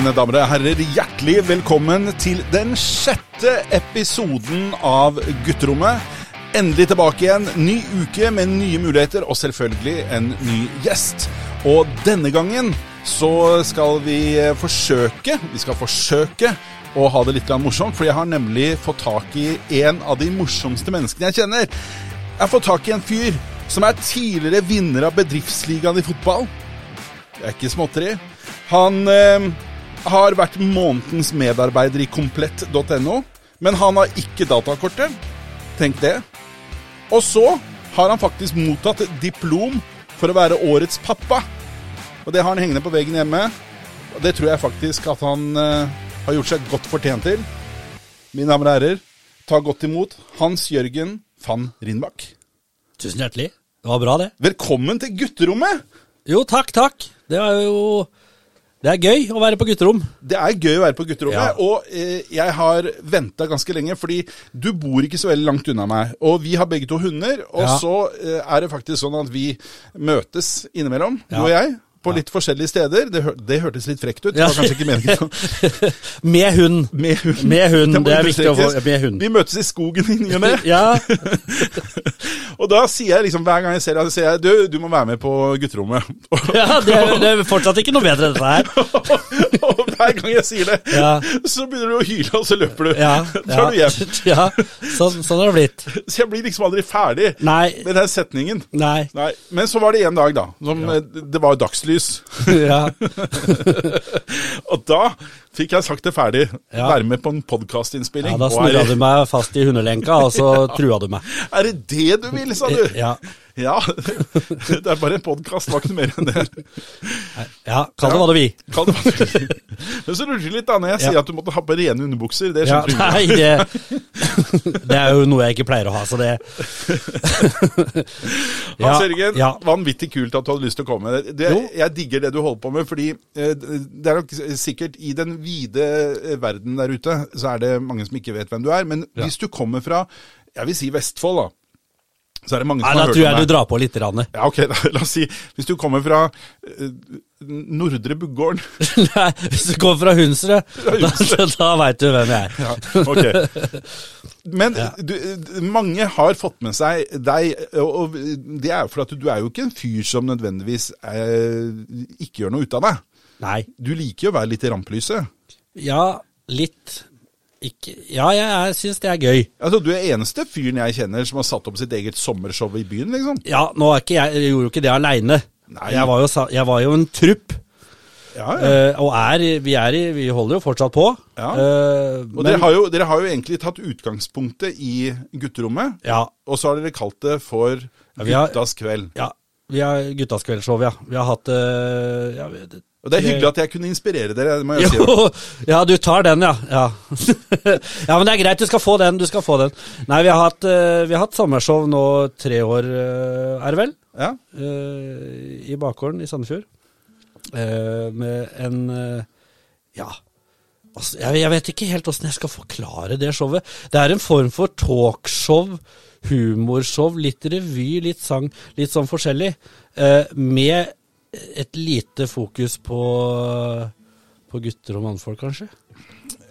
mine damer og herrer, hjertelig velkommen til den sjette episoden av Gutterommet. Endelig tilbake igjen. Ny uke med nye muligheter, og selvfølgelig en ny gjest. Og denne gangen så skal vi forsøke Vi skal forsøke å ha det litt morsomt, for jeg har nemlig fått tak i en av de morsomste menneskene jeg kjenner. Jeg har fått tak i en fyr som er tidligere vinner av Bedriftsligaen i fotball. Det er ikke småtteri. Han eh, har vært månedens medarbeider i komplett.no, men han har ikke datakortet. Tenk det. Og så har han faktisk mottatt diplom for å være årets pappa. Og det har han hengende på veggen hjemme. Og det tror jeg faktisk at han uh, har gjort seg godt fortjent til. Mine damer og herrer, ta godt imot Hans Jørgen van Rindbakk. Tusen hjertelig. Det var bra, det. Velkommen til gutterommet! Jo, takk, takk. Det er jo Det er gøy å være på gutterom. Det er gøy å være på gutterommet, Ja. og eh, jeg har venta ganske lenge, fordi du bor ikke så veldig langt unna meg. Og vi har begge to hunder, og Ja. så eh, er det faktisk sånn at vi møtes innimellom, du og jeg, på litt forskjellige steder. Det, hør, det hørtes litt frekt ut, det var kanskje ikke meningen. Med hund. Med hund. Med hund, Det, det er viktig å få med hund. Vi møtes i skogen i ny og ne. Ja, Og da sier jeg liksom, hver gang jeg ser deg, sier jeg du, du må være med på gutterommet. ja det, er, det er fortsatt ikke noe bedre, dette her. og hver gang jeg sier det, Ja. så begynner du å hyle, og så løper du. Ja, ja. du hjem. ja. Sånn, sånn har det blitt. Så jeg blir liksom aldri ferdig Nei. med den setningen. Nei. Nei, Men så var det en dag, da. Som, ja. Det var dagslys. Ja. Og da fikk jeg sagt det ferdig. Ja. Være med på en podkastinnspilling. ja, da snurra du meg fast i hundelenka, og så trua du meg. Er det det du vil, sa du? Ja. Ja. Det er bare en podkast, var ikke noe mer enn det. Ja, kall det hva du vil. Kan det være? Men så lurte det litt da når jeg sier at du måtte ha på rene underbukser. Det skjønner du. nei, det, det er jo noe jeg ikke pleier å ha, så det Hans Jørgen, ja. vanvittig kult at du hadde lyst til å komme. Det, Jo. Jeg digger det du holder på med, fordi eh, det er nok sikkert i den vide eh, verden der ute, så er det mange som ikke vet hvem du er. Men hvis du kommer fra, jeg vil si Vestfold, da, så er det mange Nei, som da tror jeg du drar på litt. Ranne. Ja, ok, da, la oss si, hvis du kommer fra uh, Nordre Buggården Nei, hvis du kommer fra Hunsre da, da veit du hvem jeg er. Ja, ok. Men du, mange har fått med seg deg, og og det er jo for at du er jo ikke en fyr som nødvendigvis eh, ikke gjør noe ut av deg. Nei. Du liker jo å være litt i rampelyset. Ja, litt ikke Ja, jeg, syns det er gøy. Altså, Du er eneste fyren jeg kjenner som har satt opp sitt eget sommershow i byen, liksom. Ja, nå er jeg, jeg gjorde jo ikke det aleine. Jeg, var jo jeg var jo en trupp, Ja, ja. Uh, og er, vi, er i, vi holder jo fortsatt på. Ja. Uh, Og dere har, jo, dere har jo egentlig tatt utgangspunktet i gutterommet, ja, og så har dere kalt det for Guttas kveld. ja, vi har Guttas kveldsshow, ja. Vi har hatt uh, Og det er hyggelig at jeg kunne inspirere dere. må jeg si. Ja, du tar den, ja. ja. ja, men det er greit, du skal få den. Du skal få den. Nei, vi har hatt, eh, vi har hatt sommershow nå tre år, eh, er det vel? Ja. eh, I bakgården i Sandefjord. Med en Ja. Altså, jeg, vet ikke helt åssen jeg skal forklare det showet. Det er en form for talkshow, humorshow, litt revy, litt sang, litt sånn forskjellig. med et lite fokus på, på gutter og mannfolk, kanskje.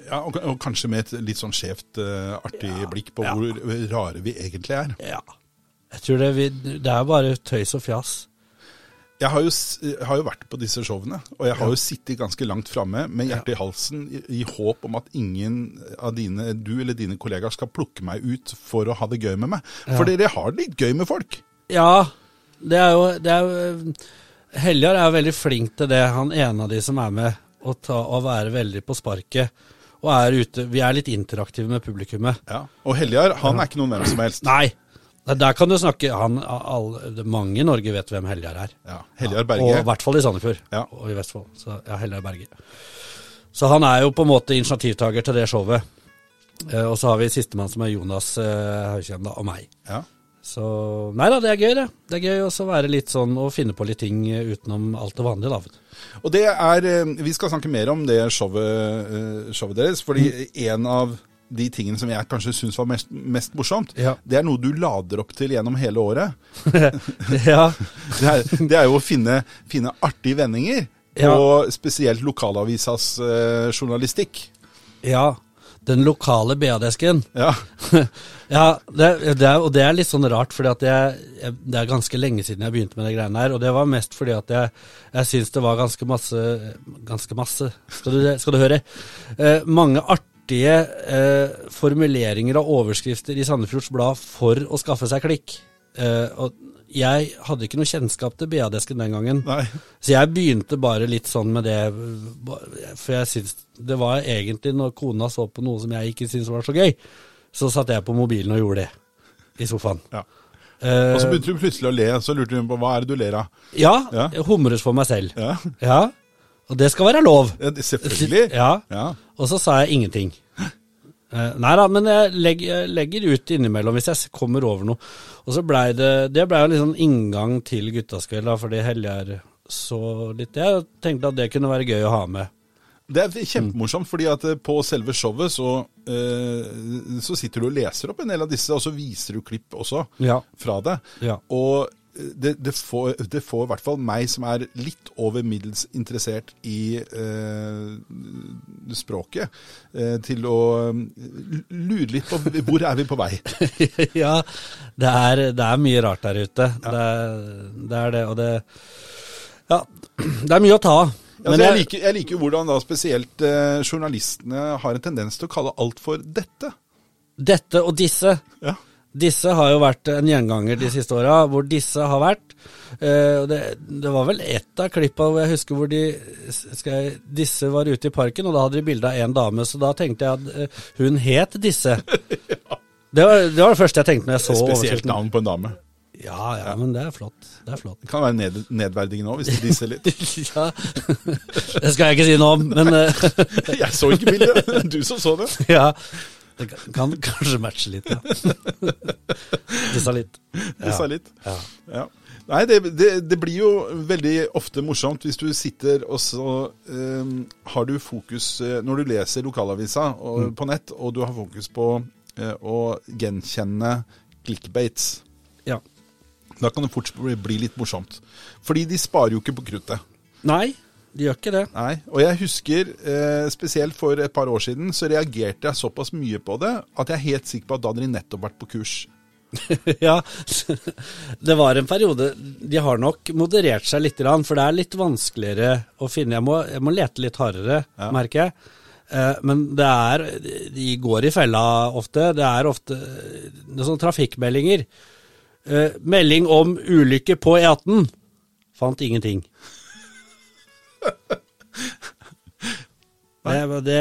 Ja, og, og kanskje med et litt sånn skjevt, uh, artig blikk på ja. hvor rare vi egentlig er. Ja. Jeg tror det, vi, det er bare tøys og fjas. Jeg har jo, jeg har jo vært på disse showene, og jeg har jo sittet ganske langt framme med hjertet i halsen i, i håp om at ingen av dine, du eller dine kollegaer skal plukke meg ut for å ha det gøy med meg. For dere har det litt gøy med folk. Ja, det er jo, det er jo Heljar er veldig flink til det, han ene av de som er med, å ta, å være veldig på sparket. Og er ute Vi er litt interaktive med publikummet. Ja. Og Heljar, han er ikke noen hvem som helst. Nei! Der- kan du snakke han, alle, Mange i Norge vet hvem Heljar er. Ja, Heljar Og i hvert fall i Sandefjord Ja. og i Vestfold. Så ja, Heljar Berge. Så han er jo på en måte initiativtaker til det showet. Eh, og så har vi sistemann som er Jonas eh, Haukjem og meg. Ja. Så Nei da, det er gøy, det. Det er gøy også å være litt sånn og finne på litt ting eh, utenom alt det vanlige, da. Og det er eh, Vi skal snakke mer om det showet, eh, showet deres, fordi en av de tingene som jeg kanskje syns var mest, mest morsomt, Ja. det er noe du lader opp til gjennom hele året. ja. Det er, det er jo å finne, finne artige vendinger. ja. og spesielt lokalavisas eh, journalistikk. Ja, den lokale BA-desken. Ja. Ja, det, det og det er litt sånn rart, jeg, det er ganske lenge siden jeg begynte med de greiene her. Og det var mest fordi at jeg, jeg syns det var ganske masse Ganske masse, skal du, skal du høre. Eh, mange artige eh, formuleringer og overskrifter i Sandefjords Blad for å skaffe seg klikk. Eh, og jeg hadde ikke noe kjennskap til BA-desken den gangen. Nei. Så jeg begynte bare litt sånn med det, for jeg syns det var egentlig når kona så på noe som jeg ikke syntes var så gøy, så satt jeg på mobilen og gjorde det i sofaen. Ja. Eh, Og så begynte du plutselig å le, så lurte du på hva er det du ler av. ja, Ja. jeg humres for meg selv. Ja, Ja, og det skal være lov. ja Selvfølgelig. Ja, Ja. og så sa jeg ingenting. Eh, nei da, men jeg legger, legger ut innimellom hvis jeg kommer over noe. Og så blei det Det blei jo sånn inngang til Guttastkveld, da, fordi Heljar så litt. Jeg tenkte at det kunne være gøy å ha med. Det er kjempemorsomt, fordi at eh, på selve showet så, uh, så sitter du og leser opp en del av disse, og så viser du klipp også Ja. fra det. Ja. Og det, det, får, det får i hvert fall meg som er litt over middels interessert i eh, språket, eh, til å lure litt på hvor er vi på vei. ja, det er, det er mye rart der ute. Det, er, det er det, og det Ja, det er mye å ta av. Altså, jeg, liker, jeg liker hvordan da spesielt eh, journalistene har en tendens til å kalle alt for dette. dette og disse Ja. Disse har jo vært en gjenganger de siste åra, hvor disse har vært. Eh, det, det var vel ett av klippa hvor jeg husker hvor de jeg, Disse var ute i parken, og da hadde de bilde av en dame, så da tenkte jeg at eh, hun het Disse. det, var, det var det første jeg tenkte når jeg så Spesielt navn på en dame. Ja, ja, men det er flott. Det er flott. Det kan være ned, nedverdigende òg, hvis du disser litt. ja, det skal jeg ikke si noe om, men eh, Jeg så ikke bildet, du som så det. ja. Det kan, kan kanskje matche litt, ja. Dissa litt. Dissa litt. Ja. Ja. Nei, det, det, det blir jo veldig ofte morsomt hvis du sitter og så eh, har du fokus eh, Når du leser lokalavisa og, Mm. på nett, og du har fokus på eh, å gjenkjenne clickbaits, ja. da kan det fort bli, bli litt morsomt. Fordi de sparer jo ikke på kruttet. Nei, de gjør ikke det. Nei, Og jeg husker, eh, spesielt for et par år siden, så reagerte jeg såpass mye på det at jeg er helt sikker på at da hadde de nettopp vært på kurs. ja, det var en periode De har nok moderert seg litt, for det er litt vanskeligere å finne. Jeg må, jeg må lete litt hardere, Ja. merker jeg. Eh, Men det er De går i fella ofte. Det er ofte det er sånne trafikkmeldinger. Eh, Melding om ulykke på E18. Fant ingenting. Det, det,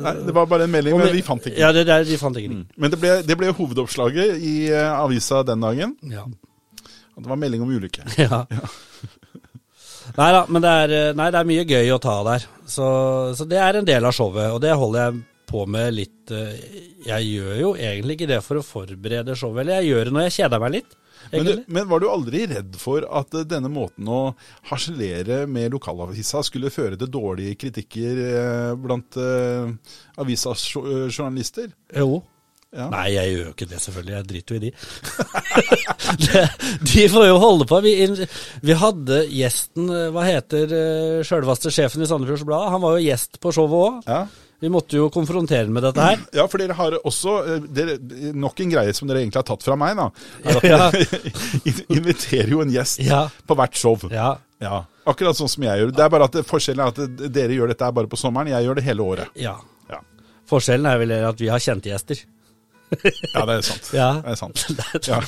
Nei, Det var bare en melding, men vi fant ikke. Ja, det, det, de fant ingenting. Men det ble, det ble hovedoppslaget i uh, avisa den dagen. Ja. Og det var melding om ulykke. Ja. Nei da, men det er, eh, nei, det er mye gøy å ta der. Så, så det er en del av showet, og det holder jeg på med litt eh, Jeg gjør jo egentlig ikke det for å forberede showet, eller jeg gjør det når jeg kjeder meg litt. Men, du, men var du aldri redd for at eh, denne måten å harselere med lokalavisa skulle føre til dårlige kritikker eh, blant uh, avisas eh, journalister? Jo. Ja. Nei, jeg gjør jo ikke det, selvfølgelig. Jeg driter jo i de. de får jo holde på. Vi, vi hadde gjesten, hva heter sjølveste sjefen i Sandefjords Blad? Han var jo gjest på showet òg. Ja. Vi måtte jo konfrontere ham med dette her. Ja, for dere har også eh, dere, Nok en greie som dere egentlig har tatt fra meg, da. Er at dere inviterer jo en gjest Ja. på hvert show. Ja, Ja, Akkurat sånn som jeg gjør. Det er bare at Forskjellen er at dere gjør dette bare på sommeren, jeg gjør det hele året. ja. Ja, Forskjellen er vel at vi har kjente gjester. ja det er sant. Ja. Det er sant. Ja.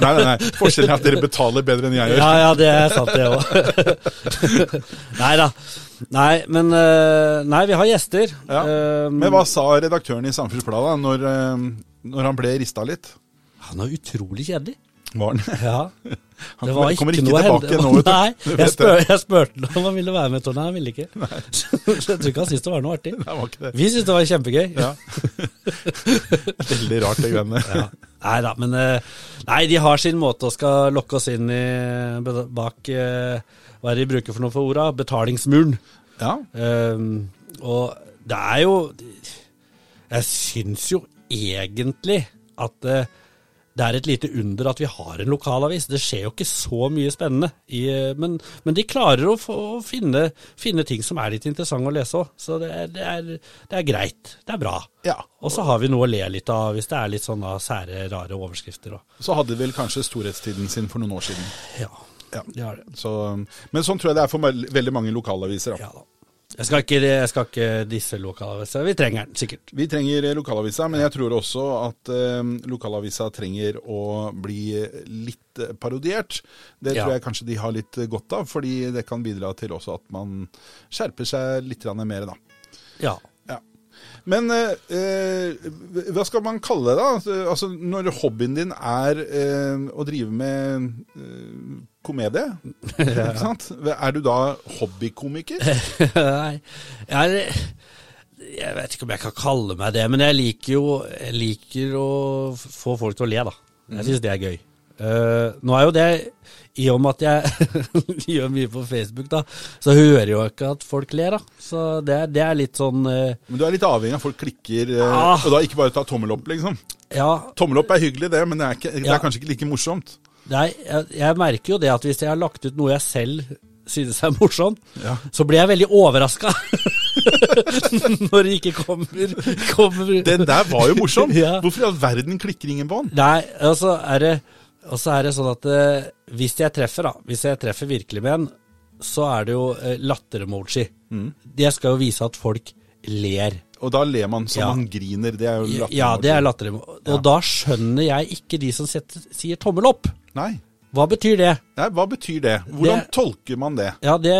Nei, nei, nei. Forskjellen er at dere betaler bedre enn jeg gjør. Ja, ja, det er sant, det òg. nei da. Nei, men eh, Nei, vi har gjester. Ja. Eh, Men hva sa redaktøren i Samfunnsbladet når, eh, når han ble rista litt? Han er utrolig kjedelig. Var han? Ja. Han Det var kommer ikke noe tilbake nå, vet du. Nei, jeg, spør, jeg spurte om han ville være med, Nei, Han ville ikke. Nei jeg tror ikke han syntes det var noe artig. Nei, var ikke det. Vi syntes det var kjempegøy. Ja. Veldig rart, det greiene. Ja. Nei da, men Nei, de har sin måte og skal lokke oss inn i bak eh, Hva er det de bruker for noe for orda? Betalingsmuren. Ja. Ehm, og det er jo Jeg syns jo egentlig at det, det er et lite under at vi har en lokalavis. Det skjer jo ikke så mye spennende, i, men, men, de klarer å, få, å finne, finne, ting som er litt interessante å lese òg. Så det, det, er, det, er, greit. Det er bra. Ja. Og så har vi noe å le litt av hvis det er litt sånne sære, rare overskrifter. Også. Så hadde de vel kanskje storhetstiden sin for noen år siden. Ja, ja. de har det. Så, men sånn tror jeg det er for veldig mange lokalaviser. Da. Ja, da. Jeg skal ikke, jeg skal ikke disse lokalavisene. Vi trenger den sikkert. Vi trenger lokalavisa, men jeg tror også at eh, lokalavisa trenger å bli litt parodiert. Det tror ja. jeg kanskje de har litt godt av, fordi det kan bidra til også at man skjerper seg litt mer, da. Ja. ja. Men eh, hva skal man kalle det, da? Altså, når hobbyen din er eh, å drive med komedie. Ikke sant? Er du da hobbykomiker? Nei, jeg, jeg, vet ikke om jeg kan kalle meg det, men jeg liker jo jeg liker å få folk til å le, da. Jeg syns det er gøy. Uh, nå er jo det, i og med at jeg gjør mye på Facebook, da, så hører jo ikke at folk ler, da. Så det, det er litt sånn uh, Men du er litt avhengig av at folk klikker, uh, ah, og da ikke bare ta tommel opp, liksom? Ja. Tommel opp er hyggelig, det, men det er, ikke, det er kanskje ikke like morsomt? Nei, jeg, jeg, merker jo det at hvis jeg har lagt ut noe jeg selv synes er morsomt, ja. så blir jeg veldig overraska når det ikke kommer, kommer, Den der var jo morsom! ja. Hvorfor i all verden klikker ingen på den? Nei, altså er det, og så er det sånn at eh, hvis jeg treffer, da, hvis jeg treffer virkelig med en, så er det jo eh, latter-emoji. Mm. Det skal jo vise at folk ler. Og da ler man som ja. man griner. Det er jo latter. Ja, det er latterlig Og ja. da skjønner jeg ikke de som setter, sier tommel opp. Nei. Hva betyr det? Nei, hva betyr det? Hvordan det, tolker man det? Ja, det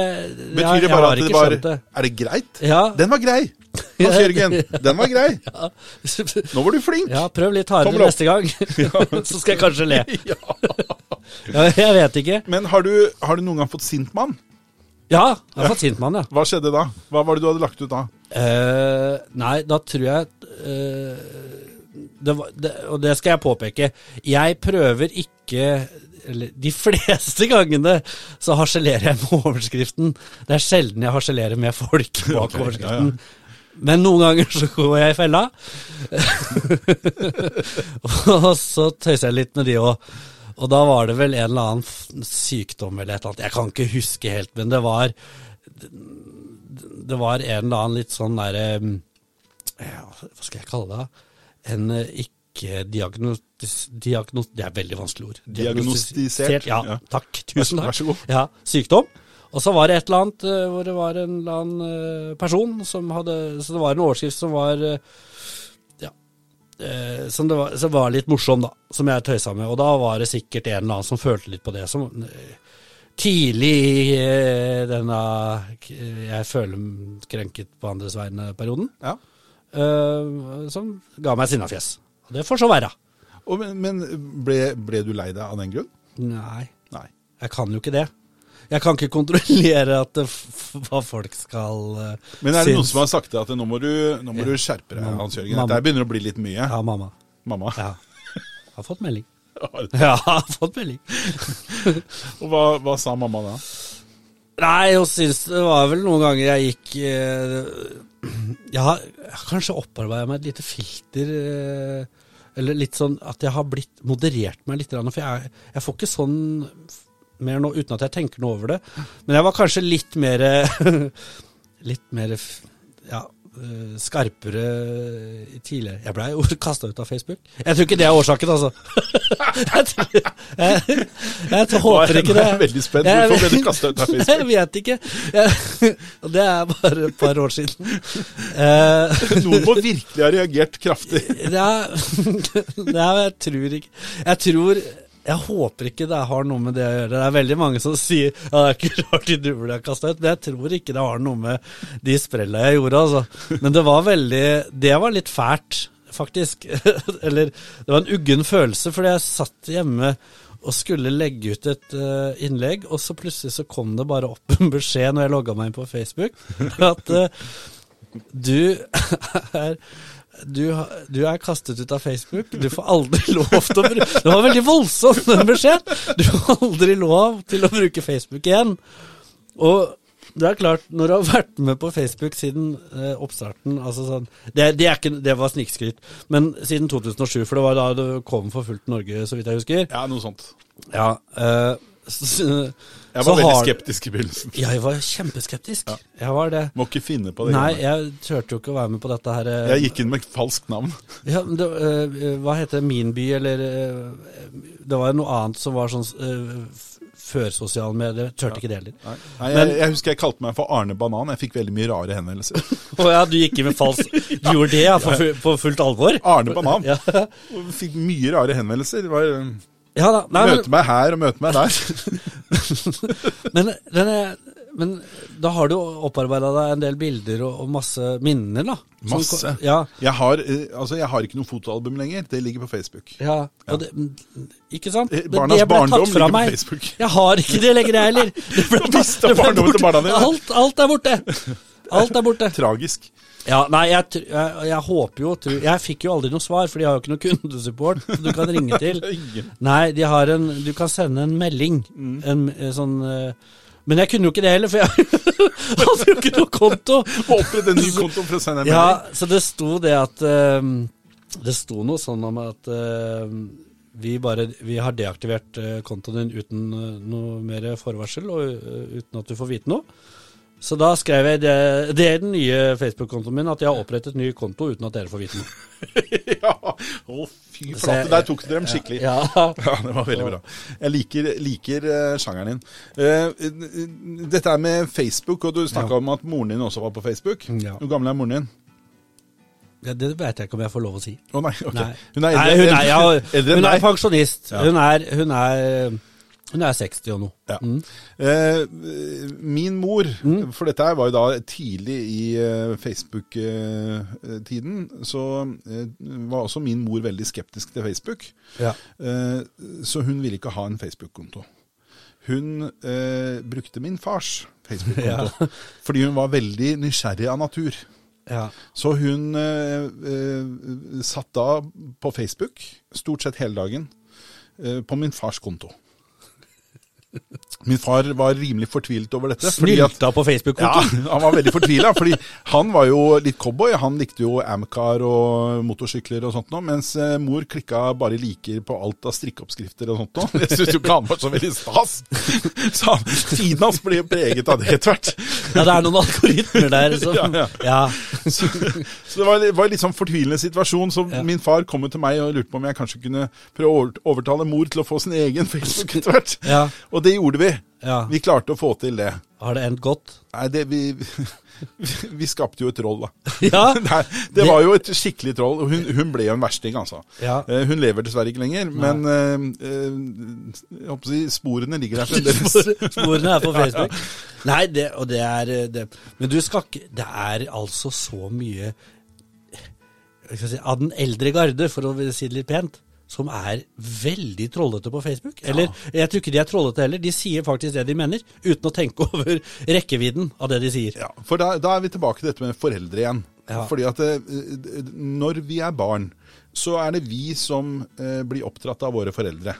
Betyr ja, det bare at det var det. Er det greit? Ja. Den var grei! Hans Jørgen, den var grei. Ja. Nå var du flink. Ja, prøv litt hardere neste gang. Så skal jeg kanskje le. ja. jeg vet ikke. Men har du, har du noen gang fått sint mann? Ja, jeg har fått sint mann, ja. Hva skjedde da? Hva var det du hadde lagt ut da? Uh, nei, da tror jeg uh, det var, det, Og det skal jeg påpeke. Jeg prøver ikke eller de fleste gangene så harselerer jeg med overskriften. Det er sjelden jeg harselerer med folk bak okay, overskriften. Ja, ja. Men noen ganger så går jeg i fella. og så tøyser jeg litt med de òg. Og da var det vel en eller annen sykdom eller et eller annet. Jeg kan ikke huske helt, men det var Det var en eller annen litt sånn derre ja, Hva skal jeg kalle det? En eh, ikke-diagnos... Diagnos, det er veldig vanskelig ord. Diagnostisert? Ja, ja, takk. Tusen takk. Vær så god. Ja, Sykdom. Og så var det et eller annet eh, hvor det var en eller annen eh, person som hadde Så det var en overskrift som var Ja. Som, det var, som var litt morsom, da. Som jeg tøysa med. Og da var det sikkert en eller annen som følte litt på det. Som tidlig i denne Jeg føler krenket på andres vegne-perioden. Ja. Uh, som ga meg sinnafjes. Og det får så være. Og, men, men ble, ble, du lei deg av den grunn? Nei. Nei. Jeg kan jo ikke det. Jeg kan ikke kontrollere hva folk skal uh, Men er det noen som har sagt det, at nå må du, nå må ja. du skjerpe deg, Hans Jørgen? Dette begynner å bli litt mye. Ja, mamma. Mamma? Ja. Jeg har fått melding. Ja, jeg har fått melding. Og hva, hva, sa mamma da? Nei, hun syntes det var vel noen ganger jeg gikk eh, jeg har, kanskje opparbeida meg et lite filter. Eh, eller litt sånn at jeg har blitt moderert meg litt. For jeg, jeg får ikke sånn mer nå uten at jeg tenker noe over det. Men jeg var kanskje litt mer Litt mer ja, skarpere tidligere. Jeg blei jo kasta ut av Facebook. Jeg tror ikke det er årsaken, altså. jeg, tror, jeg, jeg, håper ikke det. Jeg er veldig spent. Hvorfor ble du kasta ut av Facebook? Jeg vet ikke. Jeg, det er bare et par år siden. Uh, Noen må virkelig ha reagert kraftig. ja, jeg tror ikke Jeg tror jeg håper ikke det har noe med det å gjøre. Det er veldig mange som sier ja, det er ikke rart de ble kasta ut, men jeg tror ikke det har noe med de sprella jeg gjorde, altså. Men det var veldig Det var litt fælt, faktisk. Eller det var en uggen følelse, fordi jeg satt hjemme og skulle legge ut et uh, innlegg, og så plutselig så kom det bare opp en beskjed når jeg logga meg inn på Facebook, at uh, du er du, du, er kastet ut av Facebook. Du får aldri lov til å bruke Det var veldig voldsomt, den beskjeden! Du får aldri lov til å bruke Facebook igjen. Og Det er klart, når du har vært med på Facebook siden eh, oppstarten altså sånn, det, det, er ikke, det var snikskryt, men siden 2007, for det var da du kom for fullt Norge, så vidt jeg husker. Ja, noe sånt. Ja, eh, Jeg så var veldig har- skeptisk i begynnelsen. Jeg var kjempeskeptisk. Jeg var det. Må ikke finne på det. Nei, jeg turte jo ikke å være med på dette her. eh, Jeg gikk inn med falskt navn. Ja, men det, uh, hva heter det? Min by, eller uh, Det var noe annet som var sånn uh, før sosiale medier. Turte ikke det heller. Nei, Nei, jeg, jeg husker jeg kalte meg for Arne Banan. Jeg fikk veldig mye rare henvendelser. Å ja, du gikk inn med falsk Du gjorde det, ja? For, på fullt alvor? Arne Banan. Ja, Fikk mye rare henvendelser. Det var ja da. Nei, men, Møte meg her og møte meg der. men, den er, men da har du opparbeida deg en del bilder og, og masse minner, da. Som- Masse. Ja, Jeg har, eh, altså, jeg har ikke noe fotoalbum lenger. Det ligger på Facebook. ja, og det, ikke sant? Eh, Barnas barndom ligger på. Facebook. Jeg har ikke det lenger, jeg heller. Det ble, det ble, det ble det ble borte. Alt, alt er borte. Alt er borte. Tragisk. Ja, nei, jeg, jeg, jeg håper jo tror, Jeg fikk jo aldri noe svar, for de har jo ikke noe kundesupport du kan ringe til. Nei, de har en Du kan sende en melding. Mm. En, en sånn eh, Men jeg kunne jo ikke det heller, for jeg hadde jo ikke noe konto. Opprette en ny konto for å sende en Ja, så det sto det at um, Det sto noe sånn om at um, vi bare Vi har deaktivert eh, kontoen din uten eh, noe mer forvarsel, og eh, uten at du får vite noe. Så da skrev jeg det, det er den nye Facebook-kontoen min, at jeg har opprettet ny konto uten at dere får vite noe. ja. Å, fy flate. Der tok dere dem skikkelig. Ja. Ja, det var veldig bra. Jeg liker, liker eh, sjangeren din. Eh, eh, dette er med Facebook, og du snakka om at moren din også var på Facebook. Ja. Hvor gammel er moren din? Ja, det vet jeg ikke om jeg får lov å si. Å nei, ok. Nei. Hun er Nei, eldre, hun er, ja, eldre hun er pensjonist. Ja. Hun, er, hun, er, hun er 60 og noe. Ja. Mm. Eh, min mor, for dette var jo da tidlig i eh, Facebook-tiden, så eh, var også min mor veldig skeptisk til Facebook. Ja. Eh, så hun ville ikke ha en Facebook-konto. Hun eh, brukte min fars Facebook-konto, fordi hun var veldig nysgjerrig av natur. Ja. Så hun eh, eh, satt da på Facebook stort sett hele dagen eh, på min fars konto. Min far var rimelig fortvilet over dette. Snylta på Facebook-kontoen. han var veldig fortvila, fordi han var jo litt cowboy. Han likte jo Amcar og motorsykler og sånt noe, mens eh, mor klikka bare liker på alt av strikkeoppskrifter og sånt noe. Jeg syns jo ikke han var så veldig stas. Så han, tiden hans ble preget av det etter hvert. Ja, det er noen algoritmer der som Ja, ja. ja. Så, så det var, var en litt sånn fortvilende situasjon, så Ja. min far kom jo til meg og lurte på om jeg kanskje kunne prøve å overtale mor til å få sin egen Facebook etter hvert. Ja. Og det gjorde vi. Ja. Vi klarte å få til det. Har det endt godt? Nei, det, vi, vi skapte jo et troll, da. Ja. Nei, det var jo et skikkelig troll. og Hun, hun ble jo en versting, altså. Ja. Eh, Hun lever dessverre ikke lenger, men jeg håper å si, sporene ligger der fremdeles. Spor- Sporene er på Facebook. Nei, det, og det er det. Men du skal ikke Det er altså så mye si, av den eldre garde, for å si det litt pent, som er veldig trollete på Facebook. Eller jeg tror ikke de er trollete heller, de sier faktisk det de mener, uten å tenke over rekkevidden av det de sier. Ja, for da, da er vi tilbake til dette med foreldre igjen. Ja. Fordi at eh, når vi er barn, så er det vi som eh, blir oppdratt av våre foreldre.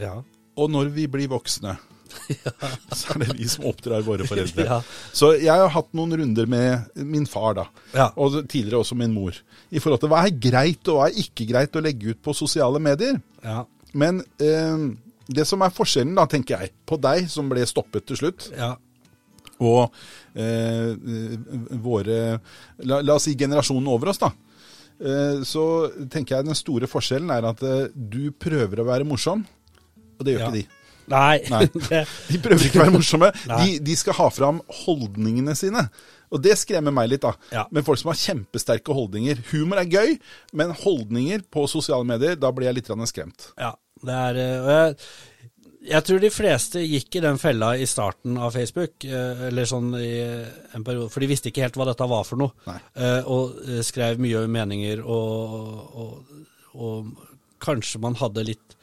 Ja. Og når vi blir voksne, så er det vi som oppdrar våre foreldre. Ja. Så jeg har hatt noen runder med min far, da. Ja. Og tidligere også min mor. I forhold til hva er greit og hva er ikke greit å legge ut på sosiale medier. Ja. Men eh, det som er forskjellen, da, tenker jeg, på deg som ble stoppet til slutt, ja. og eh, våre la, la oss si generasjonen over oss, da. Eh, så tenker jeg den store forskjellen er at eh, du prøver å være morsom, og det gjør ikke de. Nei. Nei. De prøver ikke å være morsomme. De, de skal ha fram holdningene sine. Og det skremmer meg litt, da. Ja. Med folk som har kjempesterke holdninger. Humor er gøy, men holdninger på sosiale medier, da blir jeg litt skremt. Ja, det er eh, jeg, jeg tror de fleste gikk i den fella i starten av Facebook, eh, eller sånn i en periode, for de visste ikke helt hva dette var for noe. Nei. Eh, Og skrev mye meninger, og, og, og kanskje man hadde litt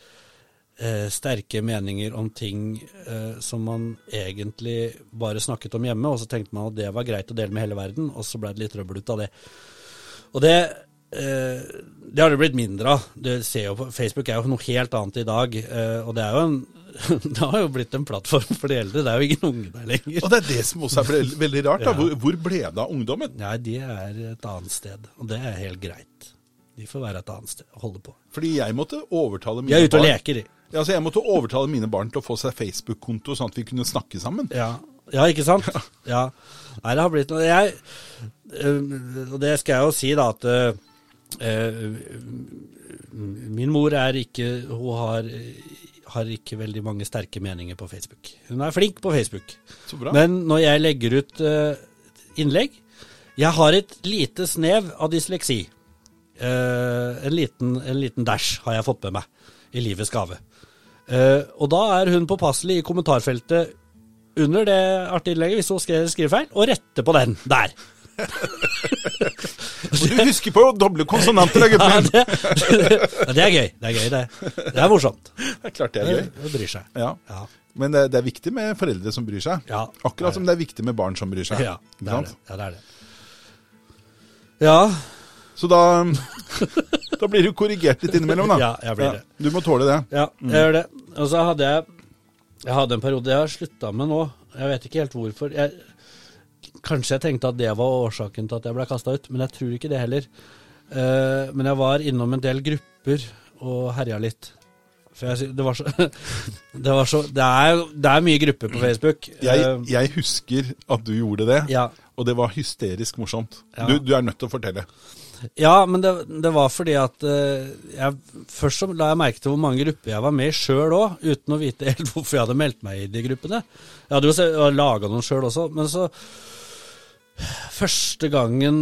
eh, sterke meninger om ting eh, som man egentlig bare snakket om hjemme, og så tenkte man at det var greit å dele med hele verden, og så ble det litt trøbbel ut av det. Og det eh, det har det blitt mindre av. Du ser jo på, Facebook er jo noe helt annet i dag. eh, og det er jo en det har jo blitt en plattform for de eldre. Det er jo ingen unge der lenger. Og det er det som også er veldig, veldig rart. da. Hvor, hvor ble det av ungdommen? Nei, de er et annet sted. Og det er helt greit. De får være et annet sted og holde på. Fordi jeg måtte overtale mine De mine er ute og leker, de. Ja, altså jeg måtte overtale mine barn til å få seg Facebook-konto, sånn at vi kunne snakke sammen. Ja, ja ikke sant? Ja. Nei, det har blitt noe Jeg øh, Og det skal jeg jo si, da, at uh, Min mor er ikke Hun har, har ikke veldig mange sterke meninger på Facebook. Hun er flink på Facebook. Så bra. Men når jeg legger ut uh, innlegg Jeg har et lite snev av dysleksi. Uh, en, liten, en liten dash har jeg fått med meg i livets gave. Uh, og da er hun påpasselig i kommentarfeltet under det artige innlegget, hvis hun skrev skrivefeil, og rette på den der. Du husker på doble konsonanter, da, gutten min! det, ja, det er gøy. Det er gøy, det. Det er morsomt. Det er klart det er gøy. Hun bryr seg. Ja. Ja. Men det, det er viktig med foreldre som bryr seg. Ja, Akkurat som det er viktig med barn som bryr seg. Ja, det er det. Ja, det, er det. Ja, Så da, da blir du korrigert litt innimellom, da. Ja, jeg blir det. Du må tåle det. ja jeg gjør det. Og så hadde jeg Jeg hadde en periode jeg har slutta med nå. Jeg vet ikke helt hvorfor. Jeg, kanskje jeg tenkte at det var årsaken til at jeg ble kasta ut, men jeg tror ikke det heller. Uh, men jeg var innom en del grupper og herja litt. Jeg, det var så Det, var så, det, er, det er mye grupper på Facebook. Jeg, Eh, jeg husker at du gjorde det, ja. og det var hysterisk morsomt. Ja. Du, du er nødt til å fortelle. Ja, men det, det var fordi at uh, jeg, Først så la jeg merke til hvor mange grupper jeg var med i sjøl òg, uten å vite helt hvorfor jeg hadde meldt meg i de gruppene. Jeg hadde jo laga noen sjøl også, men så Første gangen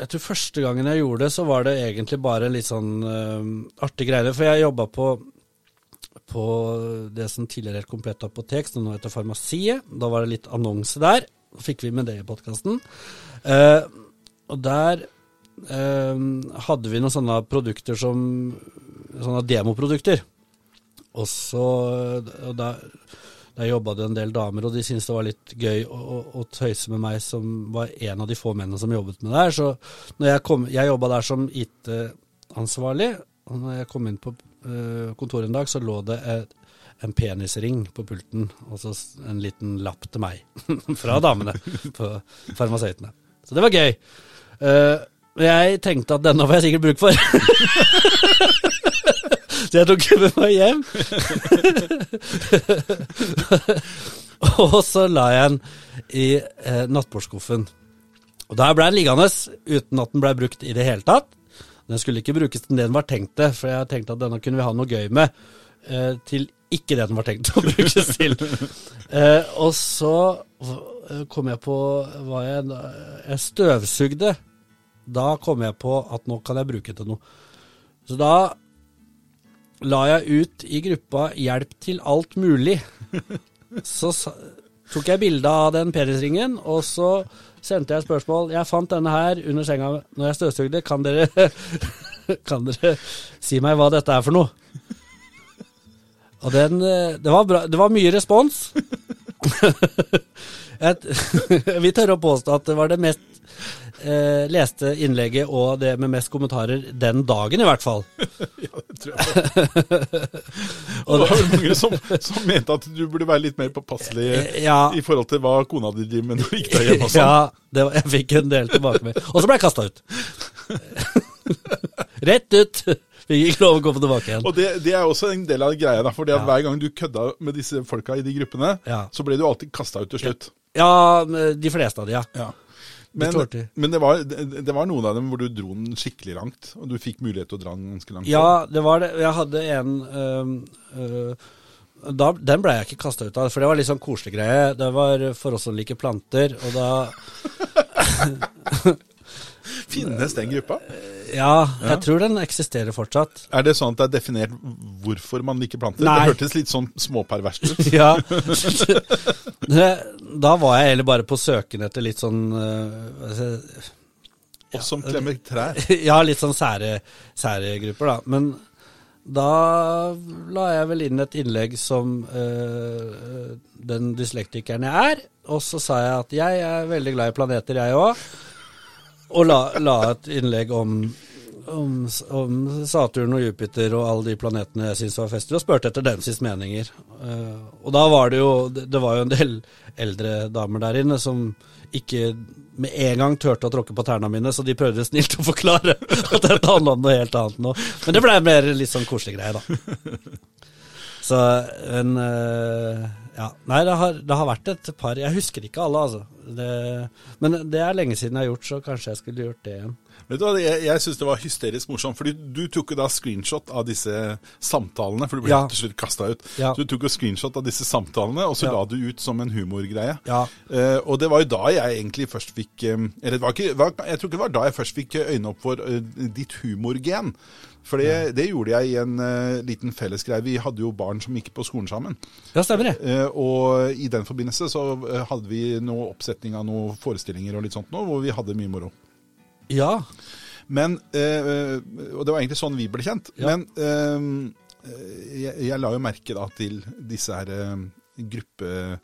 Jeg tror første gangen jeg gjorde det, så var det egentlig bare litt sånn uh, artig greie. For jeg jobba på på det som tidligere het Komplett apotek, som nå heter Farmasiet. Da var det litt annonse der. Så fikk vi med det i podkasten. Uh, og der eh, hadde vi noen sånne produkter som Sånne demoprodukter. Og så og der, der jobba det en del damer, og de syntes det var litt gøy å, å, å tøyse med meg, som var en av de få mennene som jobbet med det her. Så når jeg kom Jeg jobba der som IT-ansvarlig, og når jeg kom inn på eh, kontoret en dag, så lå det et, en penisring på pulten, og så en liten lapp til meg fra damene på farmasøytene. Så det var gøy. Eh, men jeg tenkte at denne får jeg sikkert bruk for. Så jeg tok med meg hjem. og så la jeg den i eh, nattbordskuffen. Og der ble den liggende uten at den ble brukt i det hele tatt. Den skulle ikke brukes til det den var tenkt til, for jeg tenkte at denne kunne vi ha noe gøy med. Eh, til ikke det den var tenkt å brukes til. Eh, og så eh, kom jeg på hva jeg, jeg støvsugde. Da kom jeg på at nå kan jeg bruke til noe. Så da la jeg ut i gruppa 'Hjelp til alt mulig'. Så tok jeg bilde av den penisringen, og så sendte jeg spørsmål. 'Jeg fant denne her under senga når jeg støvsugde. Kan dere, kan dere si meg hva dette er for noe?' Og den, eh, det, var bra, det var mye respons. Jeg, vi tør å påstå at det var det mest eh, leste innlegget og det med mest kommentarer den dagen, i hvert fall. ja, det tror jeg. Og det var jo mange som, som mente at du burde være litt mer påpasselig Eh, Ja, i forhold til hva kona di driver med når du gikk deg hjem og sånn. ja det var, jeg fikk en del tilbake med. Og så ble jeg kasta ut. Rett ut. Fikk ikke lov å komme tilbake igjen. Og det, det er også en del av greia, fordi at Ja. hver gang du kødda med disse folka i de gruppene, Ja. så ble du alltid kasta ut til slutt. Ja, de fleste av de, ja. Ja. Men, men det, var, det, var noen av dem hvor du dro den skikkelig langt, og du fikk mulighet til å dra den ganske langt. Ja, det var det. Jeg hadde en øh, øh, da, Den ble jeg ikke kasta ut av, for det var litt sånn koselig greie. Det var for oss som liker planter, og da Finnes den gruppa? Ja, jeg tror den eksisterer fortsatt. Er det sånn at det er definert hvorfor man liker planter? Nei. Det hørtes litt sånn småperverst ut. Ja. Da var jeg heller bare på søken etter litt sånn uh, ja. Og som klemmer trær. Ja, litt sånn sære, sære grupper, da. Men da la jeg vel inn et innlegg som uh, den dyslektikeren jeg er. Og så sa jeg at jeg er veldig glad i planeter, jeg òg. Og la, la et innlegg om om, om Saturn og Jupiter og alle de planetene jeg syntes var fester, og spurte etter deres meninger. Eh, og da var det jo Det var jo en del eldre damer der inne som ikke med en gang turte å tråkke på tærne mine, så de prøvde snilt å forklare at dette handla om noe helt annet nå. Men det ble mer litt sånn koselig greie, da. Så en eh, Ja. Nei, det har, det har vært et par Jeg husker ikke alle, altså. Det, men det er lenge siden jeg har gjort, så kanskje jeg skulle gjort det igjen. Vet du hva, Jeg, jeg syns det var hysterisk morsomt, fordi du tok jo da screenshot av disse samtalene. For du ble Ja. til slutt kasta ut. Ja. Så du tok jo screenshot av disse samtalene, og så Ja. la du ut som en humorgreie. Ja. Uh, og det var jo da jeg egentlig først fikk eh, Eller det var ikke, jeg tror ikke det var da jeg først fikk øynene opp for uh, ditt humorgen. For det, det gjorde jeg i en uh, liten fellesgreie. Vi hadde jo barn som gikk på skolen sammen. Ja, stemmer det. Uh, og i den forbindelse så eh, hadde vi noe oppsetning av noen forestillinger og litt sånt nå, hvor vi hadde mye moro. Ja. Men, uh, Og det var egentlig sånn vi ble kjent. Ja. Men jeg, jeg la jo merke da til disse her gruppe...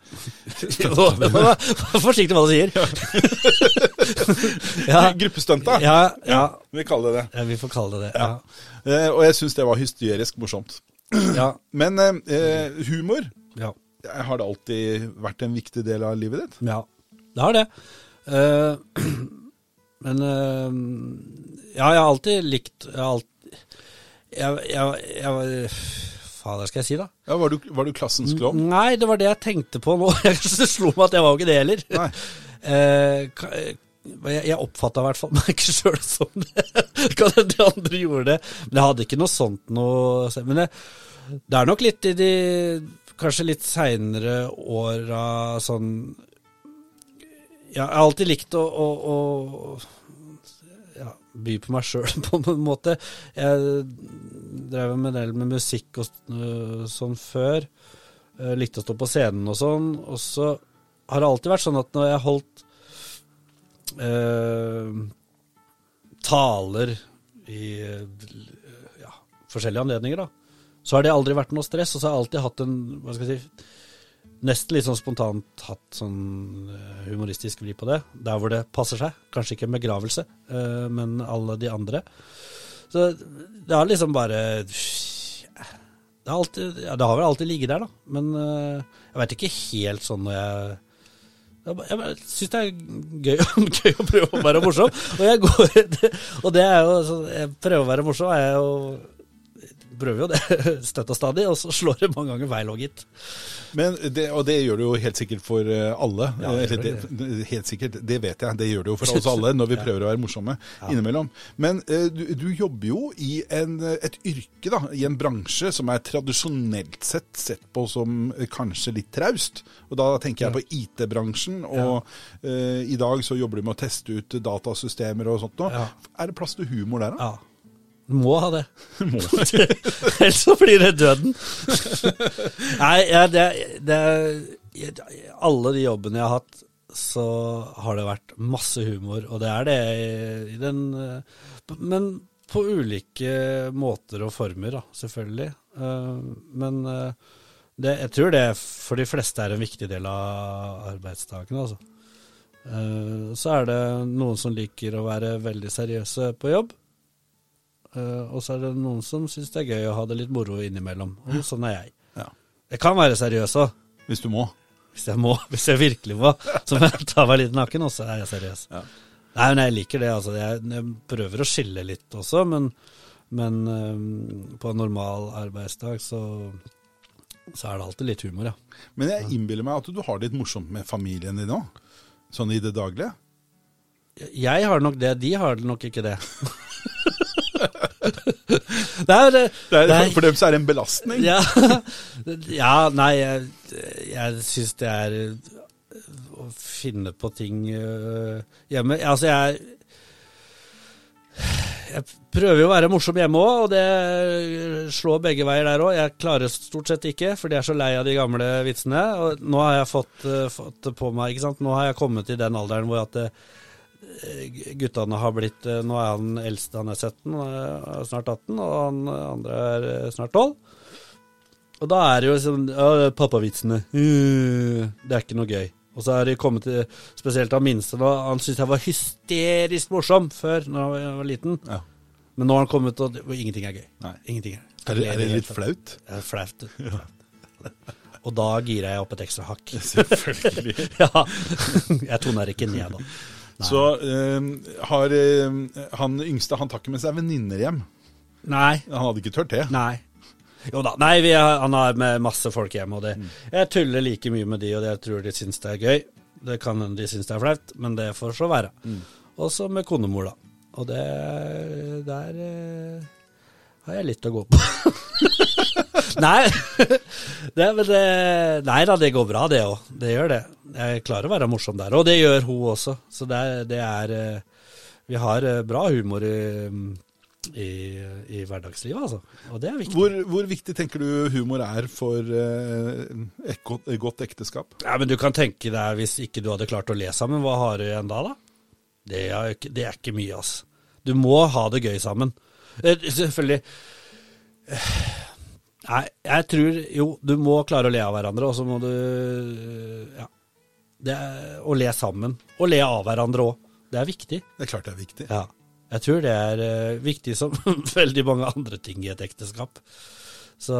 Forsiktig med hva du sier. ja. Gruppestunta, Ja, ja. vi kaller det det. ja, vi får kalle det det. Ja. Eh, og jeg syns det var hysterisk morsomt. Ja. Men eh, humor ja. har det alltid vært en viktig del av livet ditt? Ja, det har det. Eh, men eh, Ja, jeg har alltid likt Jeg har alltid jeg, jeg, jeg, Fader, skal jeg si, da? Ja, Var du, var du klassens klovn? Nei, det var det jeg tenkte på nå. Det slo meg at jeg var jo ikke det heller. Nei. Eh, eh, jeg jeg oppfatta i hvert fall meg ikke sjøl som det. Kan hende de andre gjorde det. Men jeg hadde ikke noe sånt noe Men det, det er nok litt i de kanskje litt seinere åra sånn Jeg har alltid likt å, å, å ja, by på meg sjøl, på en måte. Jeg drev med del med musikk og øh, sånn før. Likte å stå på scenen og sånn. Og så har det alltid vært sånn at når jeg holdt eh, taler i ja, forskjellige anledninger, da, så har det aldri vært noe stress. Og så har jeg alltid hatt en hva skal jeg si, nesten litt sånn spontant hatt sånn eh, humoristisk vri på det. Der hvor det passer seg. Kanskje ikke begravelse, eh, men alle de andre. Så det har liksom bare det har, alltid, ja, det har vel alltid ligget der, da. Men eh, jeg vet ikke helt sånn når jeg jeg, syns det er gøy, gøy å prøve å være morsom. Og, jeg går, og det er jo sånn Jeg prøver å være morsom, er jo Prøver jo det støtt og stadig, og så slår det mange ganger feil òg, gitt. Men det, og det gjør det jo helt sikkert for eh, alle. Ja, det Eller det, helt sikkert, det vet jeg. Det gjør det jo for oss alle når vi prøver å være morsomme innimellom. Men eh, du, du jobber jo i en, et yrke, da, i en bransje som er tradisjonelt sett sett på som eh, kanskje litt traust. Og da tenker jeg på IT-bransjen. Og eh, i dag så jobber du med å teste ut datasystemer og sånt noe. Ja. Er det plass til humor der, da? Ja. Må ha det. Må. Ellers så blir det døden. Nei, ja, det, det Alle de jobbene jeg har hatt, så har det vært masse humor, og det er det i den eh, Men på ulike måter og former, da, selvfølgelig. Eh, Men eh, det, jeg tror det for de fleste er en viktig del av arbeidsdagen, altså. Så er det noen som liker å være veldig seriøse på jobb. Eh, og så er det noen som syns det er gøy å ha det litt moro innimellom. Og sånn er jeg. Ja. Jeg kan være seriøs òg, Hvis du må. hvis jeg må. Hvis jeg virkelig må. Så må jeg ta meg litt naken, og så er jeg seriøs. Ja. Nei, men jeg liker det. Altså. Jeg, jeg prøver å skille litt også, men, men um, på en normal arbeidsdag så, så er det alltid litt humor, ja. Men jeg innbiller meg at du har det litt morsomt med familien din òg? Sånn i det daglige? Jeg har nok det, de har nok ikke det. det er, det, Det er, for, for dem så er det en belastning. Ja, ja nei, jeg, jeg syns det er å finne på ting øh, hjemme. Altså, jeg Jeg prøver jo å være morsom hjemme òg, og det slår begge veier der òg. Jeg klarer stort sett ikke, fordi jeg er så lei av de gamle vitsene. Og nå har jeg fått, fått det på meg, ikke sant. Nå har jeg kommet til den alderen hvor at øh, guttene har blitt øh, Nå er han eldste, han er 17, han er snart 18, og han andre er øh, snart 12. Og da er det jo liksom ja, Pappavitsene. Uh, det er ikke noe gøy. Og så er det kommet til spesielt han minste. nå. han syntes jeg var hysterisk morsom før, når jeg var liten. Ja. Men nå har han kommet, og, ingenting er gøy. Nei. Ingenting er, Er det, er det litt flaut? Er flaut. Og da girer jeg opp et ekstra hakk. Selvfølgelig. ja. Jeg toner ikke ned da. Nei. Så eh, har eh, han yngste Han tar ikke med seg venninner hjem. Nei. Han hadde ikke turt det. Nei. Jo da. Nei, vi har, han har med masse folk hjemme, og det Mm. Jeg tuller like mye med de, og jeg tror de syns det er gøy. Det kan hende de syns det er flaut, men det får så være. Mm. Også med konemor, da. Og det Der har jeg litt å gå på. nei, det, men det, nei da, det går bra, det òg. Det gjør det. Jeg klarer å være morsom der, og det gjør hun også. Så det, det er eh, Vi har eh, bra humor i, i, i hverdagslivet, altså. Og det er viktig. Hvor, hvor viktig tenker du humor er for eh, et, godt, et godt ekteskap? Ja, men du kan tenke deg, hvis ikke du hadde klart å le sammen, hva har du igjen da, da? Det er, det er ikke mye, altså. Du må ha det gøy sammen. Eh, Selvfølgelig. Eh, Nei, jeg tror jo, du må klare å le av hverandre, og så må du Ja. Det er, å le sammen. Og le av hverandre òg. Det er viktig. Det er klart det er viktig. Ja. Jeg tror det er uh, viktig som veldig mange andre ting i et ekteskap. Så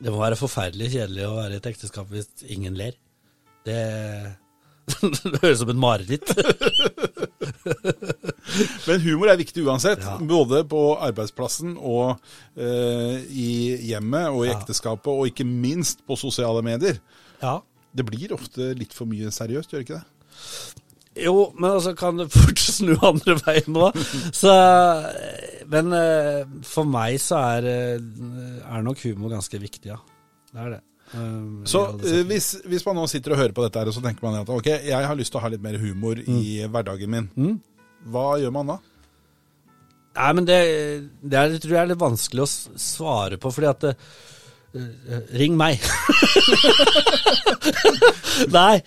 det må være forferdelig kjedelig å være i et ekteskap hvis ingen ler. Det, det høres ut som et mareritt. Men humor er viktig uansett. Ja. Både på arbeidsplassen og eh, i hjemmet og i Ja. ekteskapet, og ikke minst på sosiale medier. Ja. Det blir ofte litt for mye seriøst, gjør det ikke det? Jo, men altså kan det fort snu andre veien òg. Men eh, for meg så er, eh, er nok humor ganske viktig, ja. Det er det. Um, Så eh, hvis, hvis man nå sitter og hører på dette her, og så tenker man at ok, jeg har lyst til å ha litt mer humor i hverdagen min. Mm. Hva gjør man da? Nei, men det, det er, tror jeg er litt vanskelig å svare på, fordi at eh, eh, Ring meg. Nei.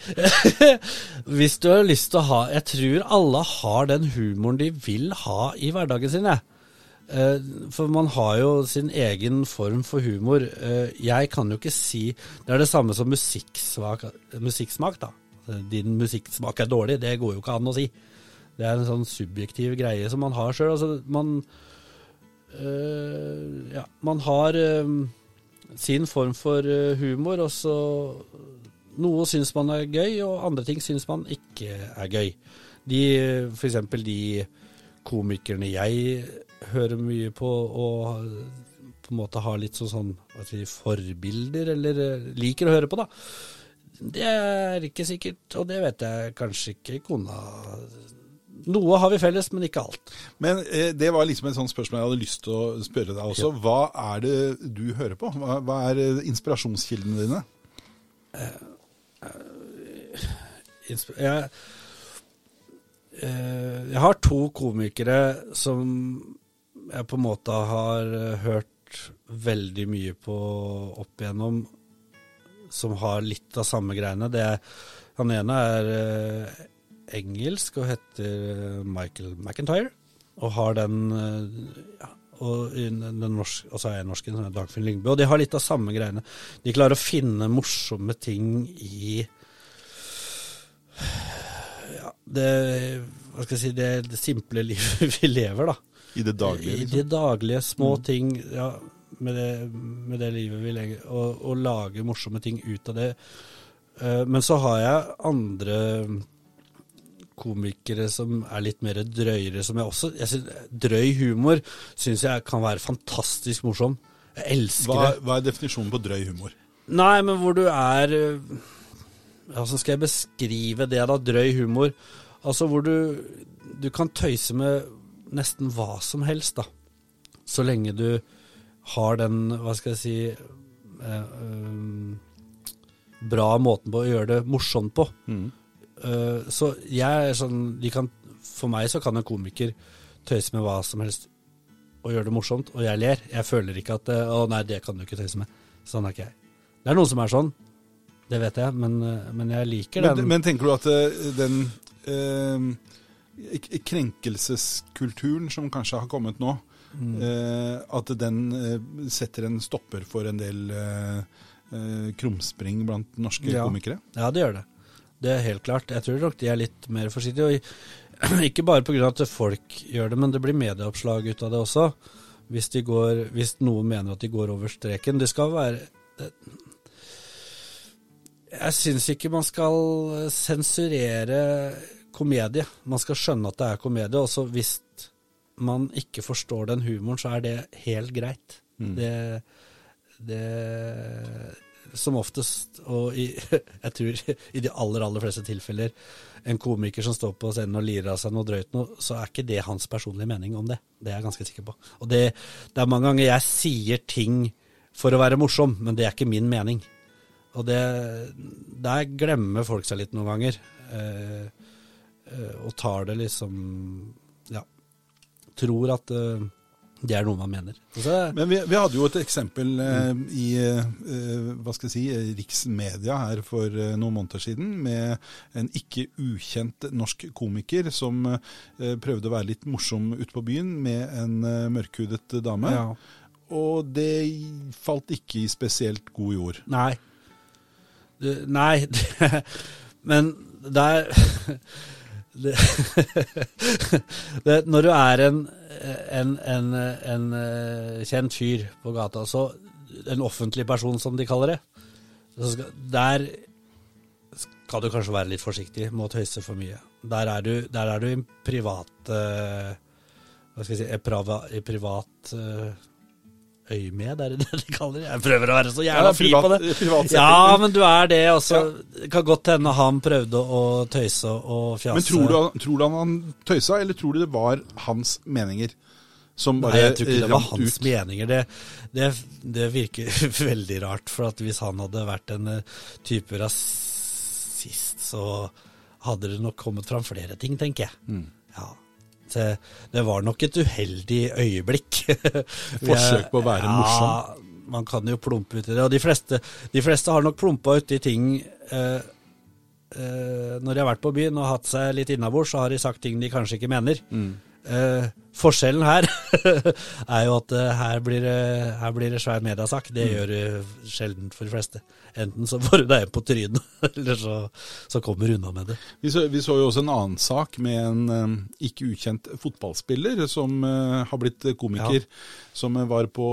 Hvis du har lyst til å ha Jeg tror alle har den humoren de vil ha i hverdagen sin, jeg. Eh, For man har jo sin egen form for humor. Eh, Jeg kan jo ikke si Det er det samme som musikksmak, musikksmak da. Eh, Din musikksmak er dårlig, det går jo ikke an å si. Det er en sånn subjektiv greie som man har sjøl. Altså, man øh, Ja, man har øh, sin form for humor, og så Noe syns man er gøy, og andre ting syns man ikke er gøy. De, for eksempel de komikerne jeg hører mye på, og på en måte har litt sånn, sånn si, forbilder, eller øh, liker å høre på, da. Det er ikke sikkert, og det vet jeg kanskje ikke kona Noe har vi felles, men ikke alt. Men eh, det var liksom et sånt spørsmål jeg hadde lyst til å spørre deg også. Hva er det du hører på? Hva, hva er eh, inspirasjonskildene dine? Insp- Jeg, eh, jeg har to komikere som jeg på en måte har eh, hørt veldig mye på opp igjennom, som har litt av samme greiene. Det han ene er eh, engelsk og heter eh, Michael McIntyre, og har den eh, ja, og den norsk, og så er norsken, som er Dagfinn Lyngbø. Og de har litt av samme greiene. De klarer å finne morsomme ting i ja, det, hva skal jeg si, det, det simple livet vi lever, da. I det daglige? I det daglige små ting ja, med, det, med det livet vi lever, og, og lage morsomme ting ut av det. Eh, men så har jeg andre komikere som er litt mer drøyere, som jeg også jeg synes, Drøy humor syns jeg kan være fantastisk morsom. Jeg elsker Hva, det. hva er definisjonen på drøy humor? Nei, men hvor du er øh, Hvordan skal jeg beskrive det, da? Drøy humor. Altså hvor du Du kan tøyse med nesten hva som helst, da. Så lenge du har den, hva skal jeg si eh, øh, Bra måten på å gjøre det morsomt på. Eh, så jeg er sånn de kan, For meg så kan en komiker tøyse med hva som helst og gjøre det morsomt, og jeg ler. Jeg føler ikke at eh, Å nei, det kan du ikke tøyse med. Sånn er ikke jeg. Det er noen som er sånn, det vet jeg, men, eh, men jeg liker den. men tenker du at eh, den eh, k- krenkelseskulturen som kanskje har kommet nå, Mm. eh, at den eh, setter en stopper for en del eh, eh, krumspring blant norske Ja. komikere? Ja, det gjør det. Det er helt klart. Jeg tror nok de er litt mer forsiktige. Og ikke bare pga. at folk gjør det, men det blir medieoppslag ut av det også. Hvis, de går, hvis noen mener at de går over streken. Det skal være Jeg syns ikke man skal sensurere komedie. Man skal skjønne at det er komedie. Og så hvis man ikke forstår den humoren, så er det helt greit. Det, det Som oftest, og i, jeg tror i de aller, aller fleste tilfeller, en komiker som står på scenen og lirer av seg noe drøyt noe, så er ikke det hans personlige mening om det. Det er jeg ganske sikker på. Og det, det er mange ganger jeg sier ting for å være morsom, men det er ikke min mening. Og det, der glemmer folk seg litt noen ganger. Eh, og tar det liksom Ja. Tror at eh, det er noe man mener. Altså, Men vi, vi hadde jo et eksempel eh, i eh, hva skal jeg si, eh, riksmedia her for eh, noen måneder siden, med en ikke ukjent norsk komiker som eh, prøvde å være litt morsom ute på byen med en eh, mørkhudet dame. ja. Og det falt ikke i spesielt god jord. Nei. Du, nei, men det er det, det, Når du er en, en, en, en eh, kjent fyr på gata, så en offentlig person, som de kaller det, skal, der skal du kanskje være litt forsiktig med å tøyse for mye. Der er du, der er du i en privat eh, Hva skal jeg si i privat eh, øyemed, er det det de kaller det? Jeg prøver å være så jævla fri på det. Ja, men du er det også. Det kan godt hende han prøvde å tøyse og fjase. Men tror du, tror du han han tøysa, eller tror du det var hans meninger som Nei, jeg tror ikke det var hans ut? meninger. Det, det, det virker veldig rart. For at hvis han hadde vært en eh, type rasist, så hadde det nok kommet fram flere ting, tenker jeg. Mm. Ja. Så det var nok et uheldig øyeblikk. forsøk på å være ja, Man kan jo plumpe uti det. Og de fleste, de fleste har nok plumpa uti ting eh, eh, Når de har vært på byen og hatt seg litt innabords, så har de sagt ting de kanskje ikke mener. Mm. Eh, forskjellen her er jo at eh, her, blir her blir det svær mediasak. Det gjør det sjelden for de fleste. Enten så får du deg på trynet, eller så, så kommer du unna med det. Vi så, vi så jo også en annen sak med en ikke ukjent fotballspiller som eh, har blitt komiker, som eh, var på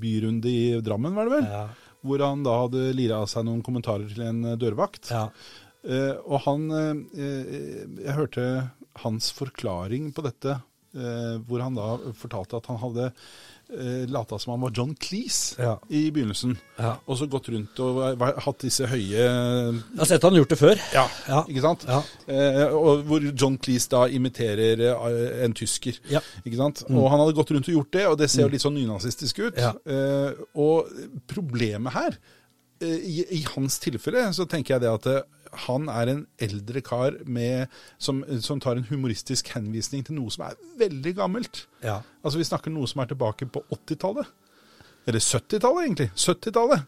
byrunde i Drammen, var det vel? Ja. Hvor han da hadde lira av seg noen kommentarer til en eh, dørvakt. Ja. Eh, og han eh, Jeg hørte hans forklaring på dette, eh, hvor han da fortalte at han hadde eh, lata som han var John Cleese Ja. i begynnelsen. Ja. Og så gått rundt og hatt disse høye Jeg har sett han gjort det før. Ja, Ja. ikke sant? Ja. Eh, og hvor John Cleese da imiterer eh, en tysker. Ja. Ikke sant? Og han hadde gått rundt og gjort det, og det ser jo litt sånn nynazistisk ut. Eh, og problemet her, eh, i, i hans tilfelle, så tenker jeg det at han er en eldre kar med, som, som tar en humoristisk henvisning til noe som er veldig gammelt. Ja. Altså Vi snakker noe som er tilbake på 80-tallet. Eller 70-tallet, egentlig. 70-tallet.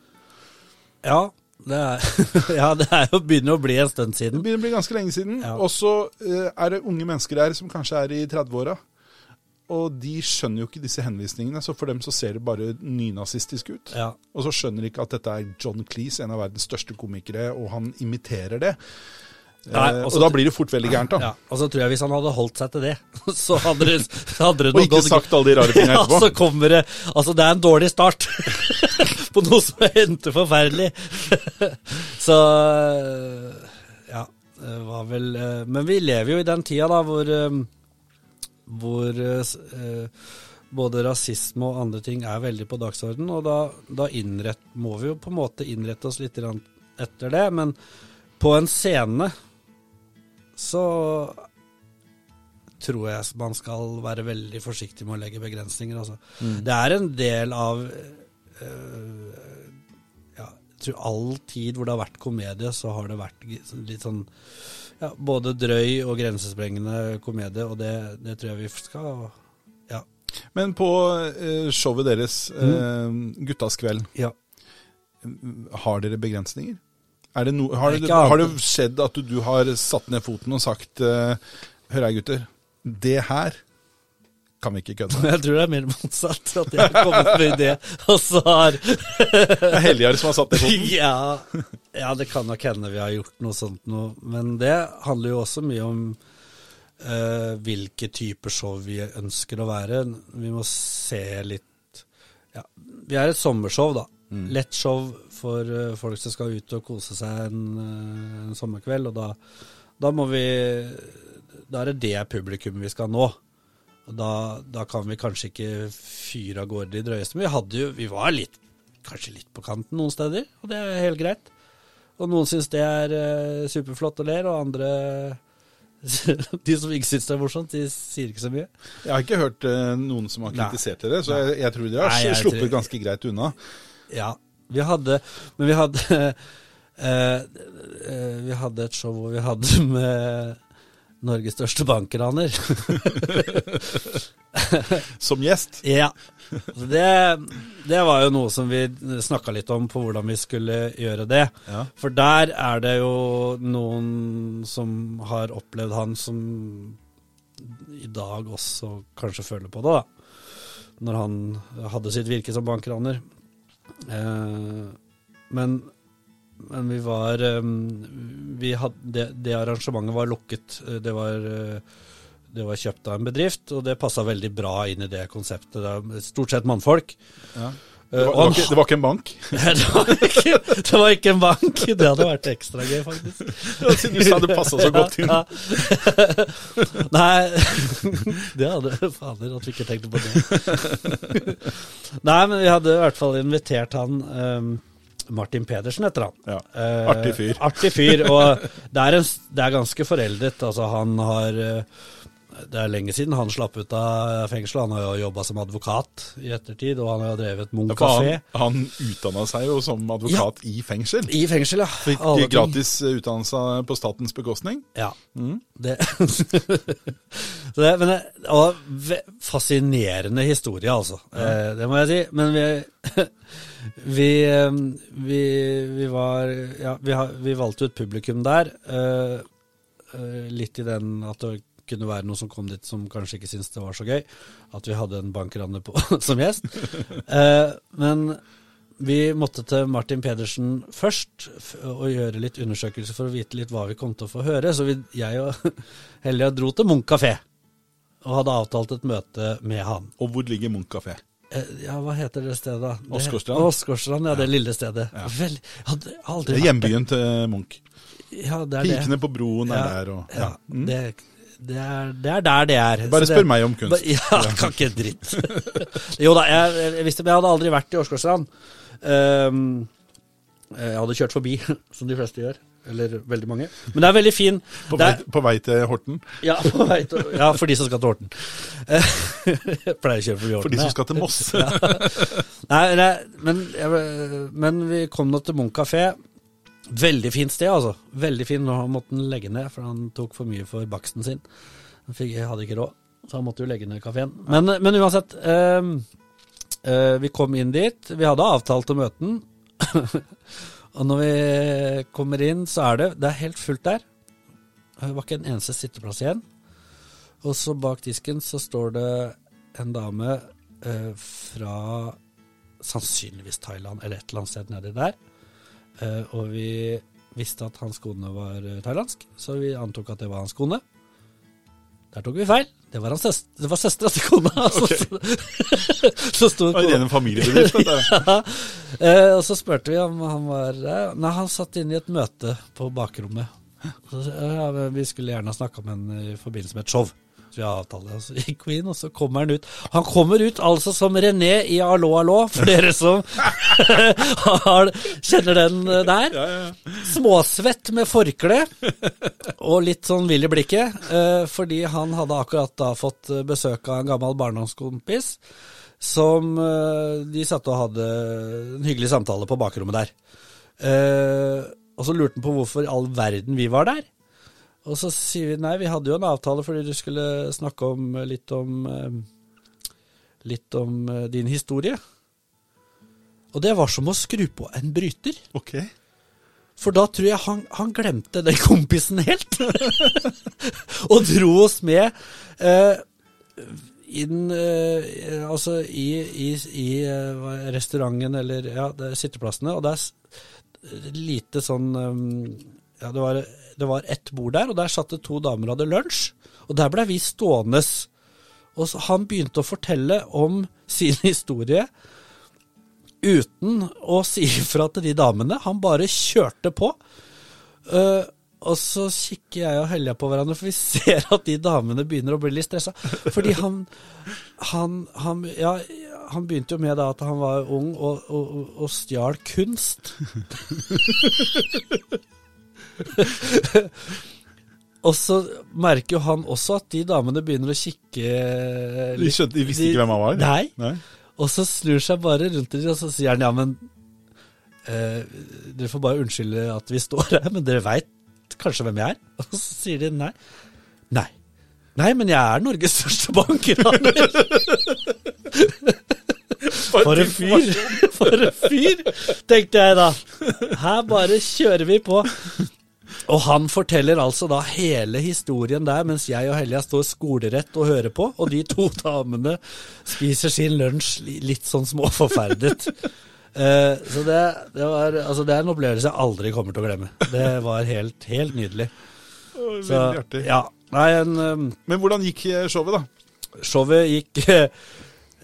Ja, det er, ja, det er jo begynner å bli en stund siden. Det begynner å bli ganske lenge siden. Ja. Og så eh, er det unge mennesker her som kanskje er i 30-åra. Og de skjønner jo ikke disse henvisningene, så for dem så ser det bare nynazistisk ut. Ja. Og så skjønner de ikke at dette er John Cleese, en av verdens største komikere, og han imiterer det. Nei, også, og og da blir det fort veldig gærent, da. Ja, og så tror jeg hvis han hadde holdt seg til det, så hadde det, så hadde det Og ikke sagt alle de rare tingene Ja, så kommer det Altså, det er en dårlig start på noe som endte forferdelig. så Ja, det var vel eh, Men vi lever jo i den tida da hvor eh, hvor eh, både rasisme og andre ting er veldig på dagsorden, og da, da innrett, må vi jo på en måte innrette oss litt etter det. Men på en scene så tror jeg man skal være veldig forsiktig med å legge begrensninger. Altså. Det er en del av øh, ja, Jeg tror all tid hvor det har vært komedie, så har det vært litt sånn ja, både drøy og grensesprengende komedie, og det, det tror jeg vi skal Ja. Men på eh, showet deres, mm. Guttas kveld, ja. har dere begrensninger? Er det no, har, det, har det skjedd at du, du har satt ned foten og sagt eh, Hør her, gutter. Det her kan vi ikke kødde. Jeg tror det er mer motsatt. At jeg har kommet med idé, og så har Det er Heljar som har satt det på ja, ja, det kan nok hende vi har gjort noe sånt noe. Men det handler jo også mye om uh, hvilke typer show vi ønsker å være. Vi må se litt ja, Vi er et sommershow, da. Lett show for uh, folk som skal ut og kose seg en, eh, en sommerkveld. Og da, da må vi Da er det det publikum vi skal nå. Da, da kan vi kanskje ikke fyre av gårde de drøyeste. Men vi jo Vi var litt kanskje litt på kanten noen steder, og det er helt greit. Og noen syns det er eh, superflott og ler, og andre De som ikke syns det er morsomt, de sier ikke så mye. Jeg har ikke hørt eh, noen som har kritisert dere, så jeg, jeg tror dere har Nei, sluppet tror- ganske greit unna. Ja, vi hadde Men vi hadde eh, eh, Vi hadde et show hvor vi hadde med Norges største bankraner. Som gjest. Ja. Det, det var jo noe som vi snakka litt om på hvordan vi skulle gjøre det. Ja. For der er det jo noen som har opplevd han som i dag også kanskje føler på det, da. Når han hadde sitt virke som bankraner. Eh, men, men vi var eh, vi hadde, det, det arrangementet var lukket. Eh, Det var eh, det var kjøpt av en bedrift, og det passa veldig bra inn i det konseptet. Det er stort sett mannfolk. Ja. Eh, Det, var, det, var ikke, det var ikke en bank? det, var ikke, det var ikke en bank. Det hadde vært ekstra gøy, faktisk. Siden du sa det passa så godt inn. Ja. Nei, det hadde Fader, at vi ikke tenkte på det. Nei, men vi hadde i hvert fall invitert han ehm, Martin Pedersen heter han. Ja. Eh, Artig fyr. Artig fyr, og det er, en, det er ganske foreldet. Altså, han har eh, Det er lenge siden han slapp ut av fengselet. Han har jo jobba som advokat i ettertid, og han har jo drevet Munch kafé. han, han utdanna seg jo som advokat i fengsel. I fengsel, ja. Fikk Alle gratis utdannelse på statens bekostning. Ja. Det, så det, men det og fascinerende historie, altså. Eh, det må jeg si. Men vi vi, eh, vi, vi var Ja, vi, har, vi valgte ut publikum der. Uh, litt i den at det kunne være noen som kom dit som kanskje ikke syntes det var så gøy. At vi hadde en bankraner på som gjest. Uh, men vi måtte til Martin Pedersen først og gjøre litt undersøkelser for å vite litt hva vi kom til å få høre. Så vi, jeg og Helja dro til Munch kafé og hadde avtalt et møte med han. Og hvor ligger Munch kafé? Eh, Ja, hva heter det stedet? da? Det- Åsgårdstrand? Åsgårdstrand, ja, det lille stedet. Vel, hadde aldri Det er hjembyen til Munch. Ja, det er det. Pikene på broen er Ja, der og ja, ja. Mm. det, det, er, det er der det er. Bare det- spør meg om kunst. Ja, kan ikke dritt. jo da, jeg, jeg visste men jeg hadde aldri vært i Åsgårdstrand. Um, jeg hadde kjørt forbi, som de fleste gjør. Eller veldig mange. Men det er veldig fin. På det vei, er, på vei til Horten. ja, på vei til, ja, for de som skal til Horten. Jeg pleier å kjøre forbi Horten. For de som skal til Moss. Nei, nei, men, jeg, men vi kom nå til Munch kafé. Veldig fint sted, altså. Veldig fin. Nå måtte han legge ned, for han tok for mye for baksten sin. Han fikk, hadde ikke råd, så han måtte jo legge ned kafeen. Men, men uansett. ehm, eh, vi kom inn dit. Vi hadde avtalt å møte den. Og når vi kommer inn, så er det Det er helt fullt der. Det var ikke en eneste sitteplass igjen. Og så bak disken så står det en dame eh, fra sannsynligvis Thailand eller et eller annet sted nedi der. Eh, og vi visste at hans kone var eh, thailandsk, så vi antok at det var hans kone. Der tok vi feil. Det var, søst det var søstera til kona. Okay. så Det kona- en familiebedrift. dette ja. Eh, og så spurte vi om han var. Nei, han satt inne i et møte på bakrommet. Så, ja, vi skulle gjerne ha snakka med henne i forbindelse med et show. Så vi har avtale. i Queen, og så kommer han ut. Han kommer ut altså som René i Allo Allo, for dere som har, kjenner den der. Ja, ja. Småsvett med forkle og litt sånn vill i blikket, eh, fordi han hadde akkurat da fått eh, besøk av en gammel barndomskompis som eh, de satt og hadde en hyggelig samtale på bakrommet der. Eh, og så lurte han på hvorfor i all verden vi var der. Og så sier vi nei, vi hadde jo en avtale fordi du skulle snakke om eh, litt om eh, litt om eh, din historie. Og det var som å skru på en bryter. Ok. For da tror jeg han, han glemte den kompisen helt. og dro oss med eh, inn eh, altså i, i, i restauranten eller ja, det sitteplassene, og det er lite sånn Ja, det var, det var ett bord der, og der satt det to damer og hadde lunsj. Og der ble vi stående. Og han begynte å fortelle om sin historie uten å si ifra til de damene. Han bare kjørte på. Uh, og så kikker jeg og Helja på hverandre, for vi ser at de damene begynner å bli litt stressa. Fordi han, han, han, ja, han begynte jo med da at han var ung og, og- og stjal kunst. og så merker jo han også at de damene begynner å kikke De, skjønte, de visste ikke hvem han var? Nei. Nei. Og så snur seg bare rundt til dem, og så sier han ja, men eh, Dere får bare unnskylde at vi står her, men dere veit kanskje hvem jeg er? Og så sier de nei. Nei. Nei, men jeg er Norges største bankraner. For en fyr! For en fyr, tenkte jeg da. Her bare kjører vi på. Og han forteller altså da hele historien der, mens jeg og Helja står skolerett og hører på, og de to damene spiser sin lunsj litt sånn småforferdet. Eh, så det, det, var, altså det er en opplevelse jeg aldri kommer til å glemme. Det var helt, helt nydelig. Så, ja, nei, en, um, Men hvordan gikk eh, showet, da? Showet gikk,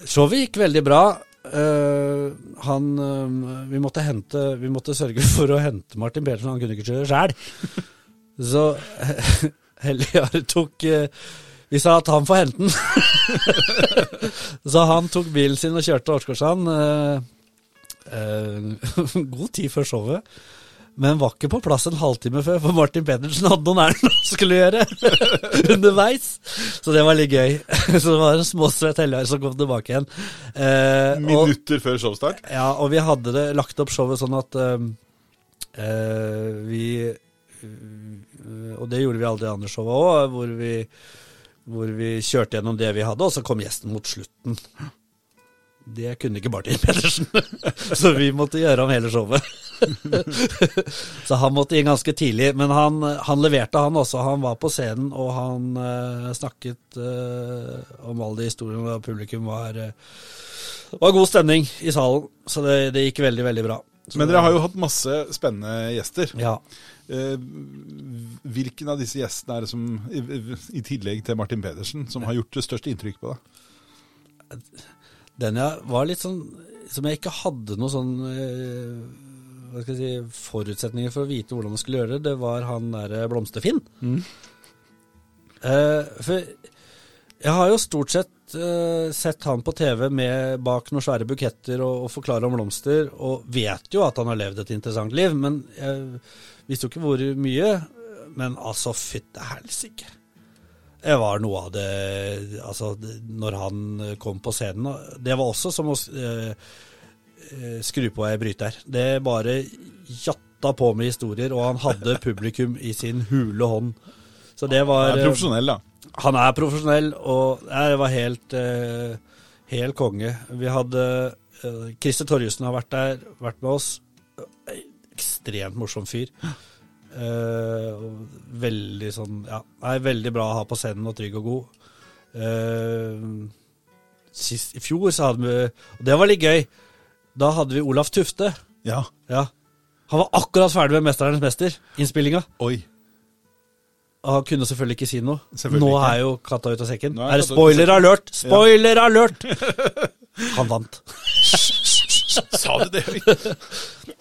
showet gikk veldig bra. Eh, han uh, Vi måtte hente Vi måtte sørge for å hente Martin Pedersen, han kunne ikke kjøre sjæl. Så Heljar tok eh, Vi sa at han får hente den. Så han tok bilen sin og kjørte til Åsgårdstrand. god tid før showet. Men var ikke på plass en halvtime før, for Martin Pedersen hadde noen ærend han skulle gjøre underveis. Så det var litt gøy. Så det var en småsvett helgar som kom tilbake igjen. Eh, og, Minutter før showstart? ja, og vi hadde det lagt opp showet sånn at eh, eh, vi Og det gjorde vi alle de andre showa òg, hvor, vi- hvor vi kjørte gjennom det vi hadde, og så kom gjesten mot slutten. Det kunne ikke Martin Pedersen, så vi måtte gjøre om hele showet. så han måtte inn ganske tidlig, men han, han leverte, han også. Han var på scenen, og han uh, snakket uh, om alle de historiene, og publikum var uh, var god stemning i salen, så det, det gikk veldig, veldig bra. Så Men dere har jo hatt masse spennende gjester. Ja. Hvilken av disse gjestene er det som, i, i tillegg til Martin Pedersen, som har gjort det største inntrykk på deg? Den jeg var litt sånn Som jeg ikke hadde noe sånn eh, Hva skal jeg si forutsetninger for å vite hvordan man skulle gjøre det, det var han derre Blomsterfinn. Eh, for jeg har jo stort sett eh, sett han på TV med bak noen svære buketter og, og forklare om blomster, og vet jo at han har levd et interessant liv, men jeg visste jo ikke hvor mye. Men altså, fytte helsike. Det var noe av det Altså, når han kom på scenen Det var også som å eh, eh, skru på ei bryter. Det bare jatta på med historier, og han hadde publikum i sin hule hånd. Så det var Han er eh, profesjonell, da. han er profesjonell, og det var helt, helt konge. Vi hadde Christer Torjussen har vært der, vært med oss. Ekstremt morsom fyr. Eh, veldig sånn Ja, er veldig bra å ha på scenen og trygg og god. Eh, sist, I fjor så hadde vi Og det var litt gøy. Da hadde vi Olaf Tufte. Ja. Ja. Han var akkurat ferdig med 'Mesternes mester', innspillinga. Oi. Og han kunne selvfølgelig ikke si noe. Nå ikke. er jo katta ut av sekken. Er Er det spoiler alert? Spoiler alert! Han vant. Sa du det?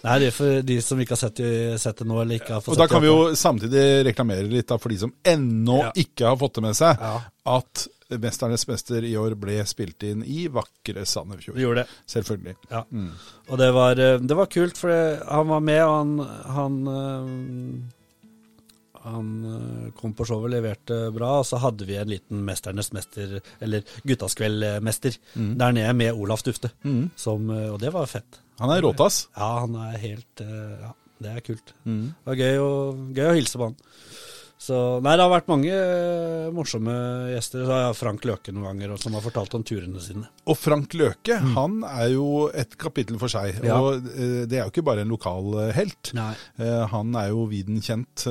Nei, det er for de som ikke har sett, sett det nå, eller ikke har fått Og da sett kan vi jo samtidig reklamere litt da, for de som ennå Ja. ikke har fått det med seg, Ja. at 'Mesternes mester' i år ble spilt inn i vakre Sandefjord. Det gjorde det. Selvfølgelig. Ja. Og det var, eh, det var kult, for han var med, og han, han eh, han eh, kom på showet, leverte bra, og så hadde vi en liten Mesternes mester, eller guttaskveldmester der nede med Olaf Dufte. Som, eh, og det var fett. Han er råtass. Ja, han er helt eh, Ja, det er kult. Det var gøy å, gøy å hilse på han. Så nei, det har vært mange eh, morsomme gjester. Så har jeg Frank Løke noen ganger som har fortalt om turene sine. Og Frank Løke, han er jo et kapittel for seg. Mm. Ja. Og eh, det er jo ikke bare en lokal eh, helt. Nei. Han er jo viden kjent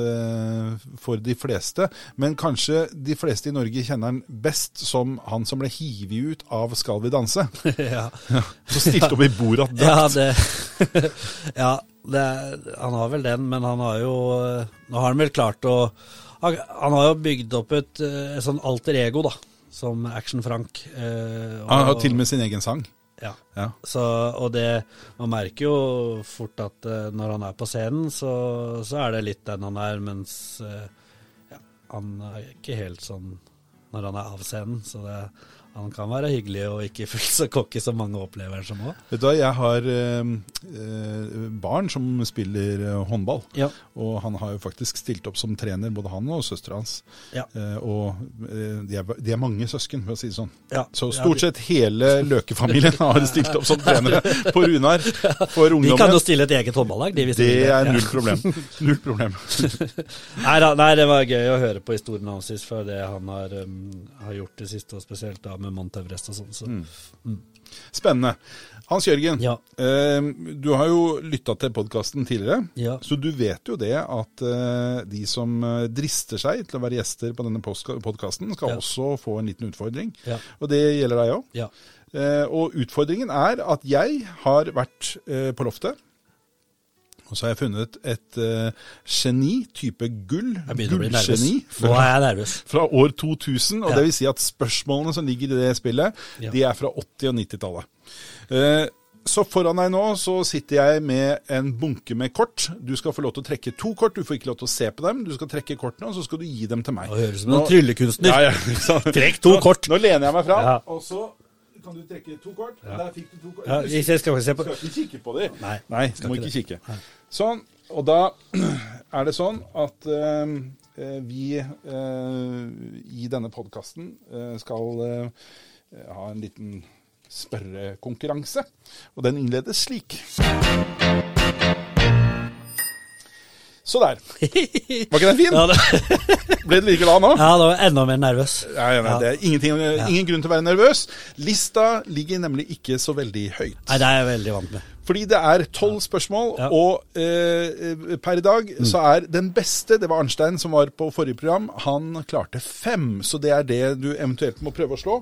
for de fleste, men kanskje de fleste i Norge kjenner han best som han som ble hivet ut av Skal vi danse. ja. Så stilte opp i Borat-drakt. Ja, det, ja er- han har vel den, men han har jo eh, Nå har han vel klart å Han har jo bygd opp et, eh, et sånn alter ego, da, som Action-Frank. eh, Han har til og med sin egen sang. Ja. Ja. Så, og det, man merker jo fort at eh, når han er på scenen, så, så er det litt den han er, mens ja, han er ikke helt sånn når han er av scenen. Så det, han kan være hyggelig og ikke fullt så cocky som mange opplever som òg. Vet du hva, jeg har eh, eh, barn som spiller eh, håndball. Ja. Og han har jo faktisk stilt opp som trener, både han og søstera hans. Ja. Eh, og eh, de, er, de er mange søsken, for å si det sånn. Ja. Så stort sett hele Løke-familien har stilt opp som trenere på Runar for De kan jo stille et eget håndballag, de. Hvis Det de er null problem. Null problem. Nei, da, nei, det var gøy å høre på historien hans for det han har, um, har gjort det siste, og spesielt da med Mount Everest og sånn. Så. Spennende. Hans Jørgen, Ja. eh, du har jo lytta til podkasten tidligere. Ja. Så du vet jo det at eh, de som eh, drister seg til å være gjester på denne podkasten, skal Ja. også få en liten utfordring. Og det gjelder deg òg. Ja. Eh, og utfordringen er at jeg har vært eh, på loftet. Og så har jeg funnet et uh, geni, type gull, gullgeni, fra, fra år 2000. Og Ja. det vil si at spørsmålene som ligger i det spillet, Ja. de er fra 80- og 90-tallet. Uh, så foran deg nå så sitter jeg med en bunke med kort. Du skal få lov til å trekke to kort. Du får ikke lov til å se på dem. Du skal trekke kortene, og så skal du gi dem til meg. Det høres ut som en tryllekunstner. Ja, ja. Trekk to nå, kort. Nå lener jeg meg fra, Ja. og så kan du trekke to kort. Der fikk du to kort. Ja, Du jeg skal ikke se på skal ikke kikke på dem. Nei, Nei skal må ikke ikke kikke. Sånn. Og da er det sånn at eh, eh, vi eh, i denne podkasten skal eh, ha en liten spørrekonkurranse. Og den innledes slik. Så der. Var ikke den fin? Ja, det, Ble du like glad nå? ja, da var jeg enda mer nervøs. Nei, ja, det er ingenting, ingen grunn til å være nervøs. Lista ligger nemlig ikke så veldig høyt. Nei, det er jeg veldig vant med. Fordi det er tolv spørsmål, Ja. og eh, per i dag så er den beste Det var Arnstein som var på forrige program. Han klarte fem, så det er det du eventuelt må prøve å slå.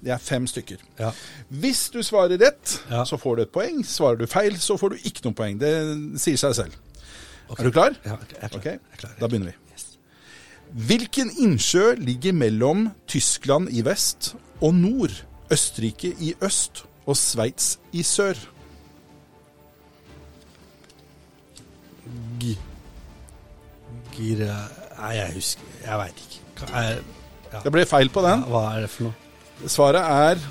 Det er fem stykker. Ja. Hvis du svarer rett, Ja. så får du et poeng. Svarer du feil, så får du ikke noe poeng. Det sier seg selv. Er du klar? Ja, jeg er klar. Okay. Jeg er klar. Da begynner vi. Hvilken innsjø ligger mellom Tyskland i vest og nord, Østerrike i øst og Sveits i sør? G... Gira... Nei, jeg husker Jeg veit ikke. Er, ja. Det ble feil på den. Hva er det for noe? Svaret er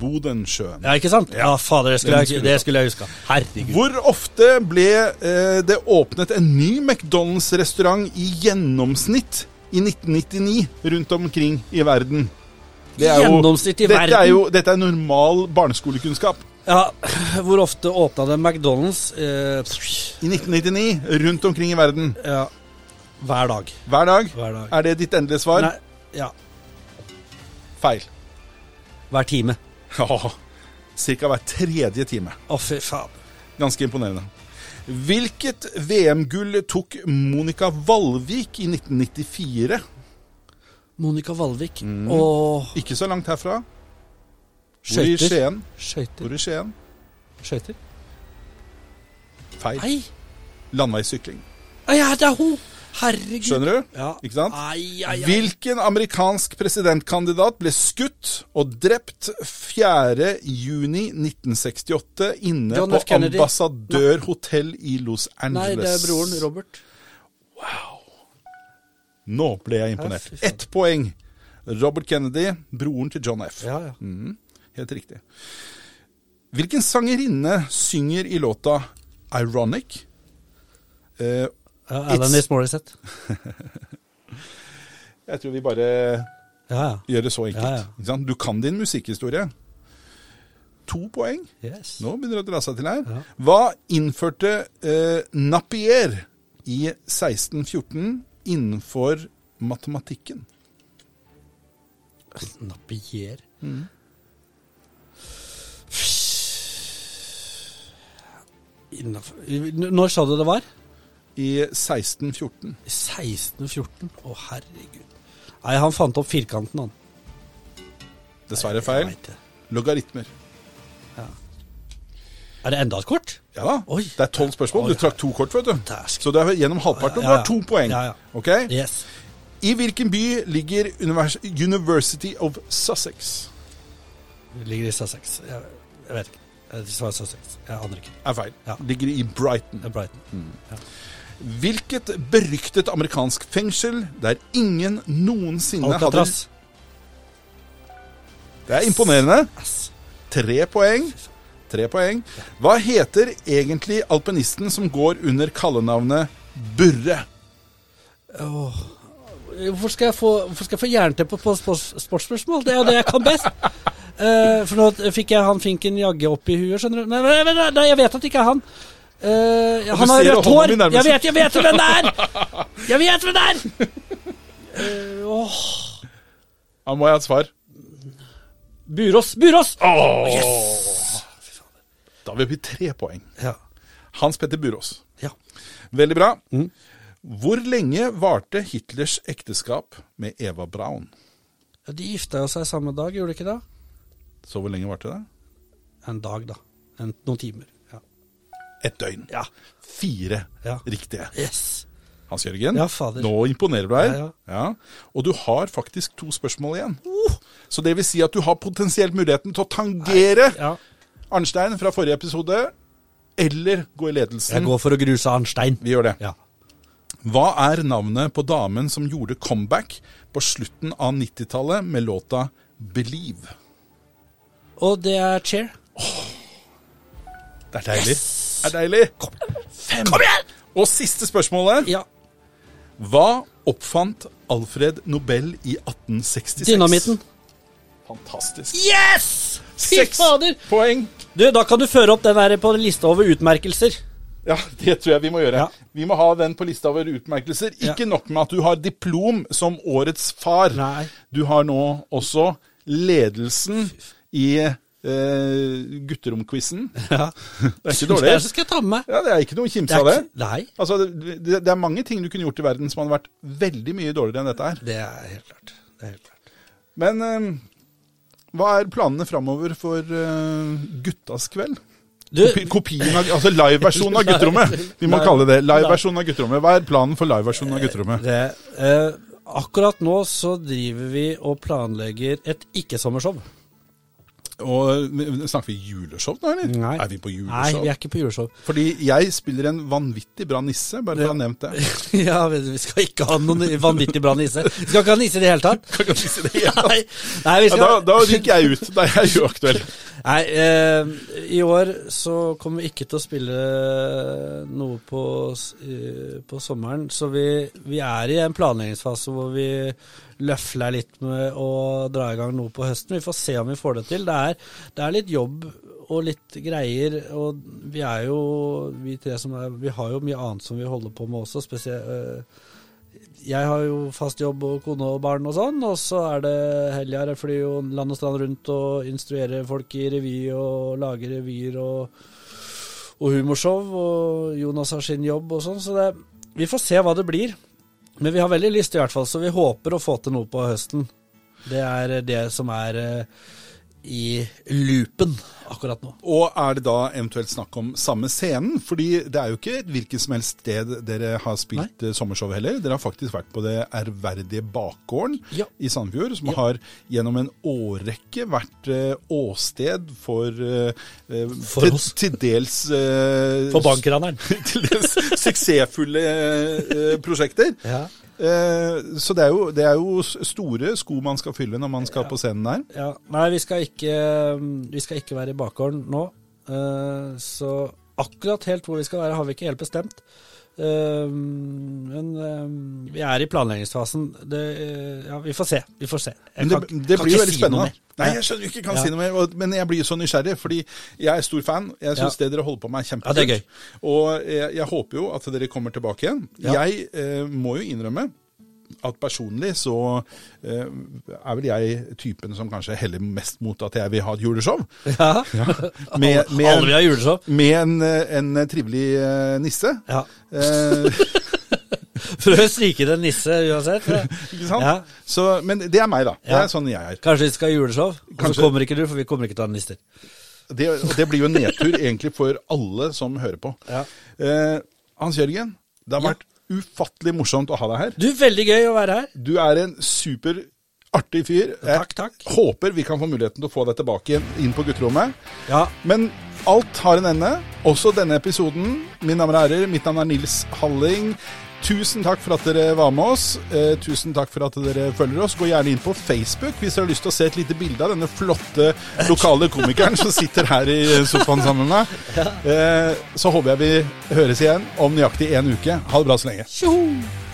Bodensjøen. Ja, ikke sant? Ja, fader, det skulle, jeg, skulle det skulle jeg huska. Herregud. Hvor ofte ble eh, det åpnet en ny McDonald's-restaurant i gjennomsnitt i 1999 rundt omkring i verden? Det er jo- Gjennomsnitt i dette verden? Er jo, dette er normal barneskolekunnskap. Ja, hvor ofte åpna det McDonald's? Eh, I 1999 rundt omkring i verden. ja, hver dag. Hver dag. Hver dag. Er det ditt endelige svar? Nei, ja, Feil. hver time. Ja, Cirka hver tredje time. Å, fy faen. Ganske imponerende. Hvilket VM-gull tok Monica Valvik i 1994? Monica Valvik. Mm. Og Ikke så langt herfra. Hvor i skøyter. Skien? Skøyter. Hvor i Skien? Skøyter. Feil. Nei. Landeveissykling. Ai, ja, det er hun! Herregud. Skjønner du? Ja. Ikke sant? Ai, ai, ai. Hvilken amerikansk presidentkandidat ble skutt og drept 4. juni 1968 inne John på ambassadørhotell i Los Angeles? Nei, det er broren Robert. Wow. Nå ble jeg imponert. Ett poeng. Robert Kennedy, broren til John F. Ja, ja. Mm, helt riktig. Hvilken sangerinne synger i låta 'Ironic'? Uh, Alanis Morissette. jeg tror vi bare Ja, ja. gjør det så enkelt. Ja? Du kan din musikkhistorie. To poeng. Yes. Nå begynner det å dra seg til her. Hva innførte uh, Napier i 1614 innenfor matematikken? Napier. Innenfor Når sa du det var? I 1614. I 1614? Å, herregud. Nei, han fant opp firkanten, han. Dessverre feil. Logaritmer. Ja. Er det enda et kort? Ja da. Oi. Det er tolv spørsmål. Oi. Du trakk to kort, vet du. Dersk. Så det er gjennom halvparten, du har to poeng. Ja, ja. Ok? Yes. I hvilken by ligger univers University of Sussex? Det ligger i Sussex. Jeg vet ikke. Sussex. Jeg aner ikke. Er feil. Ja. Ligger i Brighton. Brighton. Mm. Ja. Hvilket beryktet amerikansk fengsel der ingen noensinne hadde Alcatraz. Det er imponerende. Tre poeng. Tre poeng. Hva heter egentlig alpinisten som går under kallenavnet Burre? Hvorfor skal jeg få, hvorfor skal jeg få jernteppe på sportsspørsmål? Det er jo det jeg kan best. Eh, for nå fikk jeg han finken jagge opp i huet, skjønner du. Nei, nei, nei, nei, jeg vet at det ikke er han. Uh, han har rødt hår. Jeg vet, jeg vet hvem det er! Jeg vet hvem det er! Uh, åh. Da må jeg ha et svar. Burås! Burås! Da vil vi tre poeng. Ja. Hans Petter Burås. ja. Veldig bra. Mm. Hvor lenge varte Hitlers ekteskap med Eva Braun? Ja, De gifta seg samme dag, gjorde de ikke det? Så hvor lenge varte det? En dag, da. En, noen timer. Ja. Et døgn. ja. Fire Ja. riktige. Yes. Hans Jørgen, Ja, fader. nå imponerer du her. Ja, Ja. Og du har faktisk to spørsmål igjen. Så det vil si at du har potensielt muligheten til å tangere. Arnstein fra forrige episode, eller gå i ledelsen. Jeg går for å gruse Arnstein. Vi gjør det. Ja. Hva er navnet på damen som gjorde comeback på slutten av 90-tallet med låta 'Believe'? Og det er Chair. Det er deilig. Det er deilig. Fem. Kom igjen! Og siste spørsmålet. Ja. Hva oppfant Alfred Nobel i 1866? Dynamitten. Fantastisk. Yes! Fy Seks poeng. Du, da kan du føre opp den der på lista over utmerkelser. Ja, det tror jeg vi må gjøre. Ja. Vi må ha den på lista over utmerkelser. Ja. Ikke nok med at du har diplom som årets far. Nei. Du har nå også ledelsen i Uh, gutteromquizen. Ja. Det er ikke dårlig. Det skal jeg ta med meg. Ja, Det er ikke noe å kimse av det. Nei, Altså, det, det, er mange ting du kunne gjort i verden som hadde vært veldig mye dårligere enn dette her. det er helt klart. Det er helt klart. Men uh, hva er planene framover for uh, guttas kveld? Du, Kopi, kopien av, altså liveversjonen av gutterommet. Vi må kalle det liveversjonen av gutterommet. Hva er planen for liveversjonen av gutterommet? det, akkurat nå så driver vi og planlegger et ikke-sommershow. Og Snakker vi juleshow nå, eller? Nei. Er vi på Nei, vi er ikke på juleshow. Fordi jeg spiller en vanvittig bra nisse, bare for å ha nevnt det. ja, vi skal ikke ha noen vanvittig bra nisse. Vi skal ikke ha nisse i det hele tatt. Kan ikke si det igjen. Nei, nei vi Ja, skal da, da ryker jeg ut. Da er jeg uaktuell. Nei, eh, i år så kommer vi ikke til å spille noe på, eh, på sommeren. Så vi, vi er i en planleggingsfase hvor vi løfler litt med å dra i gang noe på høsten. Vi får se om vi får det til. Det er, det er litt jobb og litt greier, og vi er jo vi tre som er Vi har jo mye annet som vi holder på med også, spesielt jeg har jo fast jobb og kone og barn og sånn, og så er det helger. Jeg flyr jo land og strand rundt og instruerer folk i revy og lager revyer og, og humorshow. Og Jonas har sin jobb og sånn, så det, vi får se hva det blir. Men vi har veldig lyst i hvert fall, så vi håper å få til noe på høsten. Det er det som er eh, i loopen akkurat nå. Og er det da eventuelt snakk om samme scenen? Fordi det er jo ikke et hvilket som helst sted dere har spilt eh, sommershow heller. Dere har faktisk vært på det ærverdige Bakgården Ja. i Sandefjord, som Ja. har gjennom en årrekke vært eh, åsted for, eh, For til, til dels uh, For bankraneren. til dels suksessfulle uh, prosjekter. Ja. Eh, så det er, jo, det er jo store sko man skal fylle når man skal på scenen der. Ja, nei, vi skal ikke, vi skal ikke være i bakgården nå. Eh, så akkurat helt hvor vi skal være, har vi ikke helt bestemt. Eh, men eh, vi er i planleggingsfasen. Det, eh, ja, vi får se. Vi får se. Jeg det, kan- det kan blir ikke si noe mer. Nei, jeg skjønner ikke, kan Ja. si noe mer, men jeg blir så nysgjerrig, fordi jeg er stor fan. Jeg syns Ja. det dere holder på med er Ja, kjempekult. og jeg, jeg håper jo at dere kommer tilbake igjen. Ja. Jeg eh, må jo innrømme at personlig så eh, er vel jeg typen som kanskje heller mest mot at jeg vil ha et juleshow. Ja. Med, med, Alle vil ha juleshow. med en, eh, en trivelig eh, nisse. Ja. Eh, Prøv å stryke en nisse uansett. ikke sant? Ja. Så, men det er meg, da. Det Ja. er sånn jeg er. Kanskje vi skal ha juleshow, og så kommer ikke du, for vi kommer ikke til å ha nisser. Det, og det blir jo en nedtur egentlig for alle som hører på. Ja. Eh, Hans Jørgen, det har Ja. vært ufattelig morsomt å ha deg her. Du, veldig gøy å være her. Du er en super artig fyr. Jeg Takk, takk. håper vi kan få muligheten til å få deg tilbake igjen inn på gutterommet. Ja, Men alt har en ende, også denne episoden. Mine damer og herrer, mitt navn er Nils Halling. Tusen takk for at dere var med oss. Eh, tusen takk for at dere følger oss. Gå gjerne inn på Facebook hvis dere har lyst til å se et lite bilde av denne flotte lokale komikeren som sitter her i sofaen sammen med meg. Eh, så håper jeg vi høres igjen om nøyaktig én uke. Ha det bra så lenge. tjoho!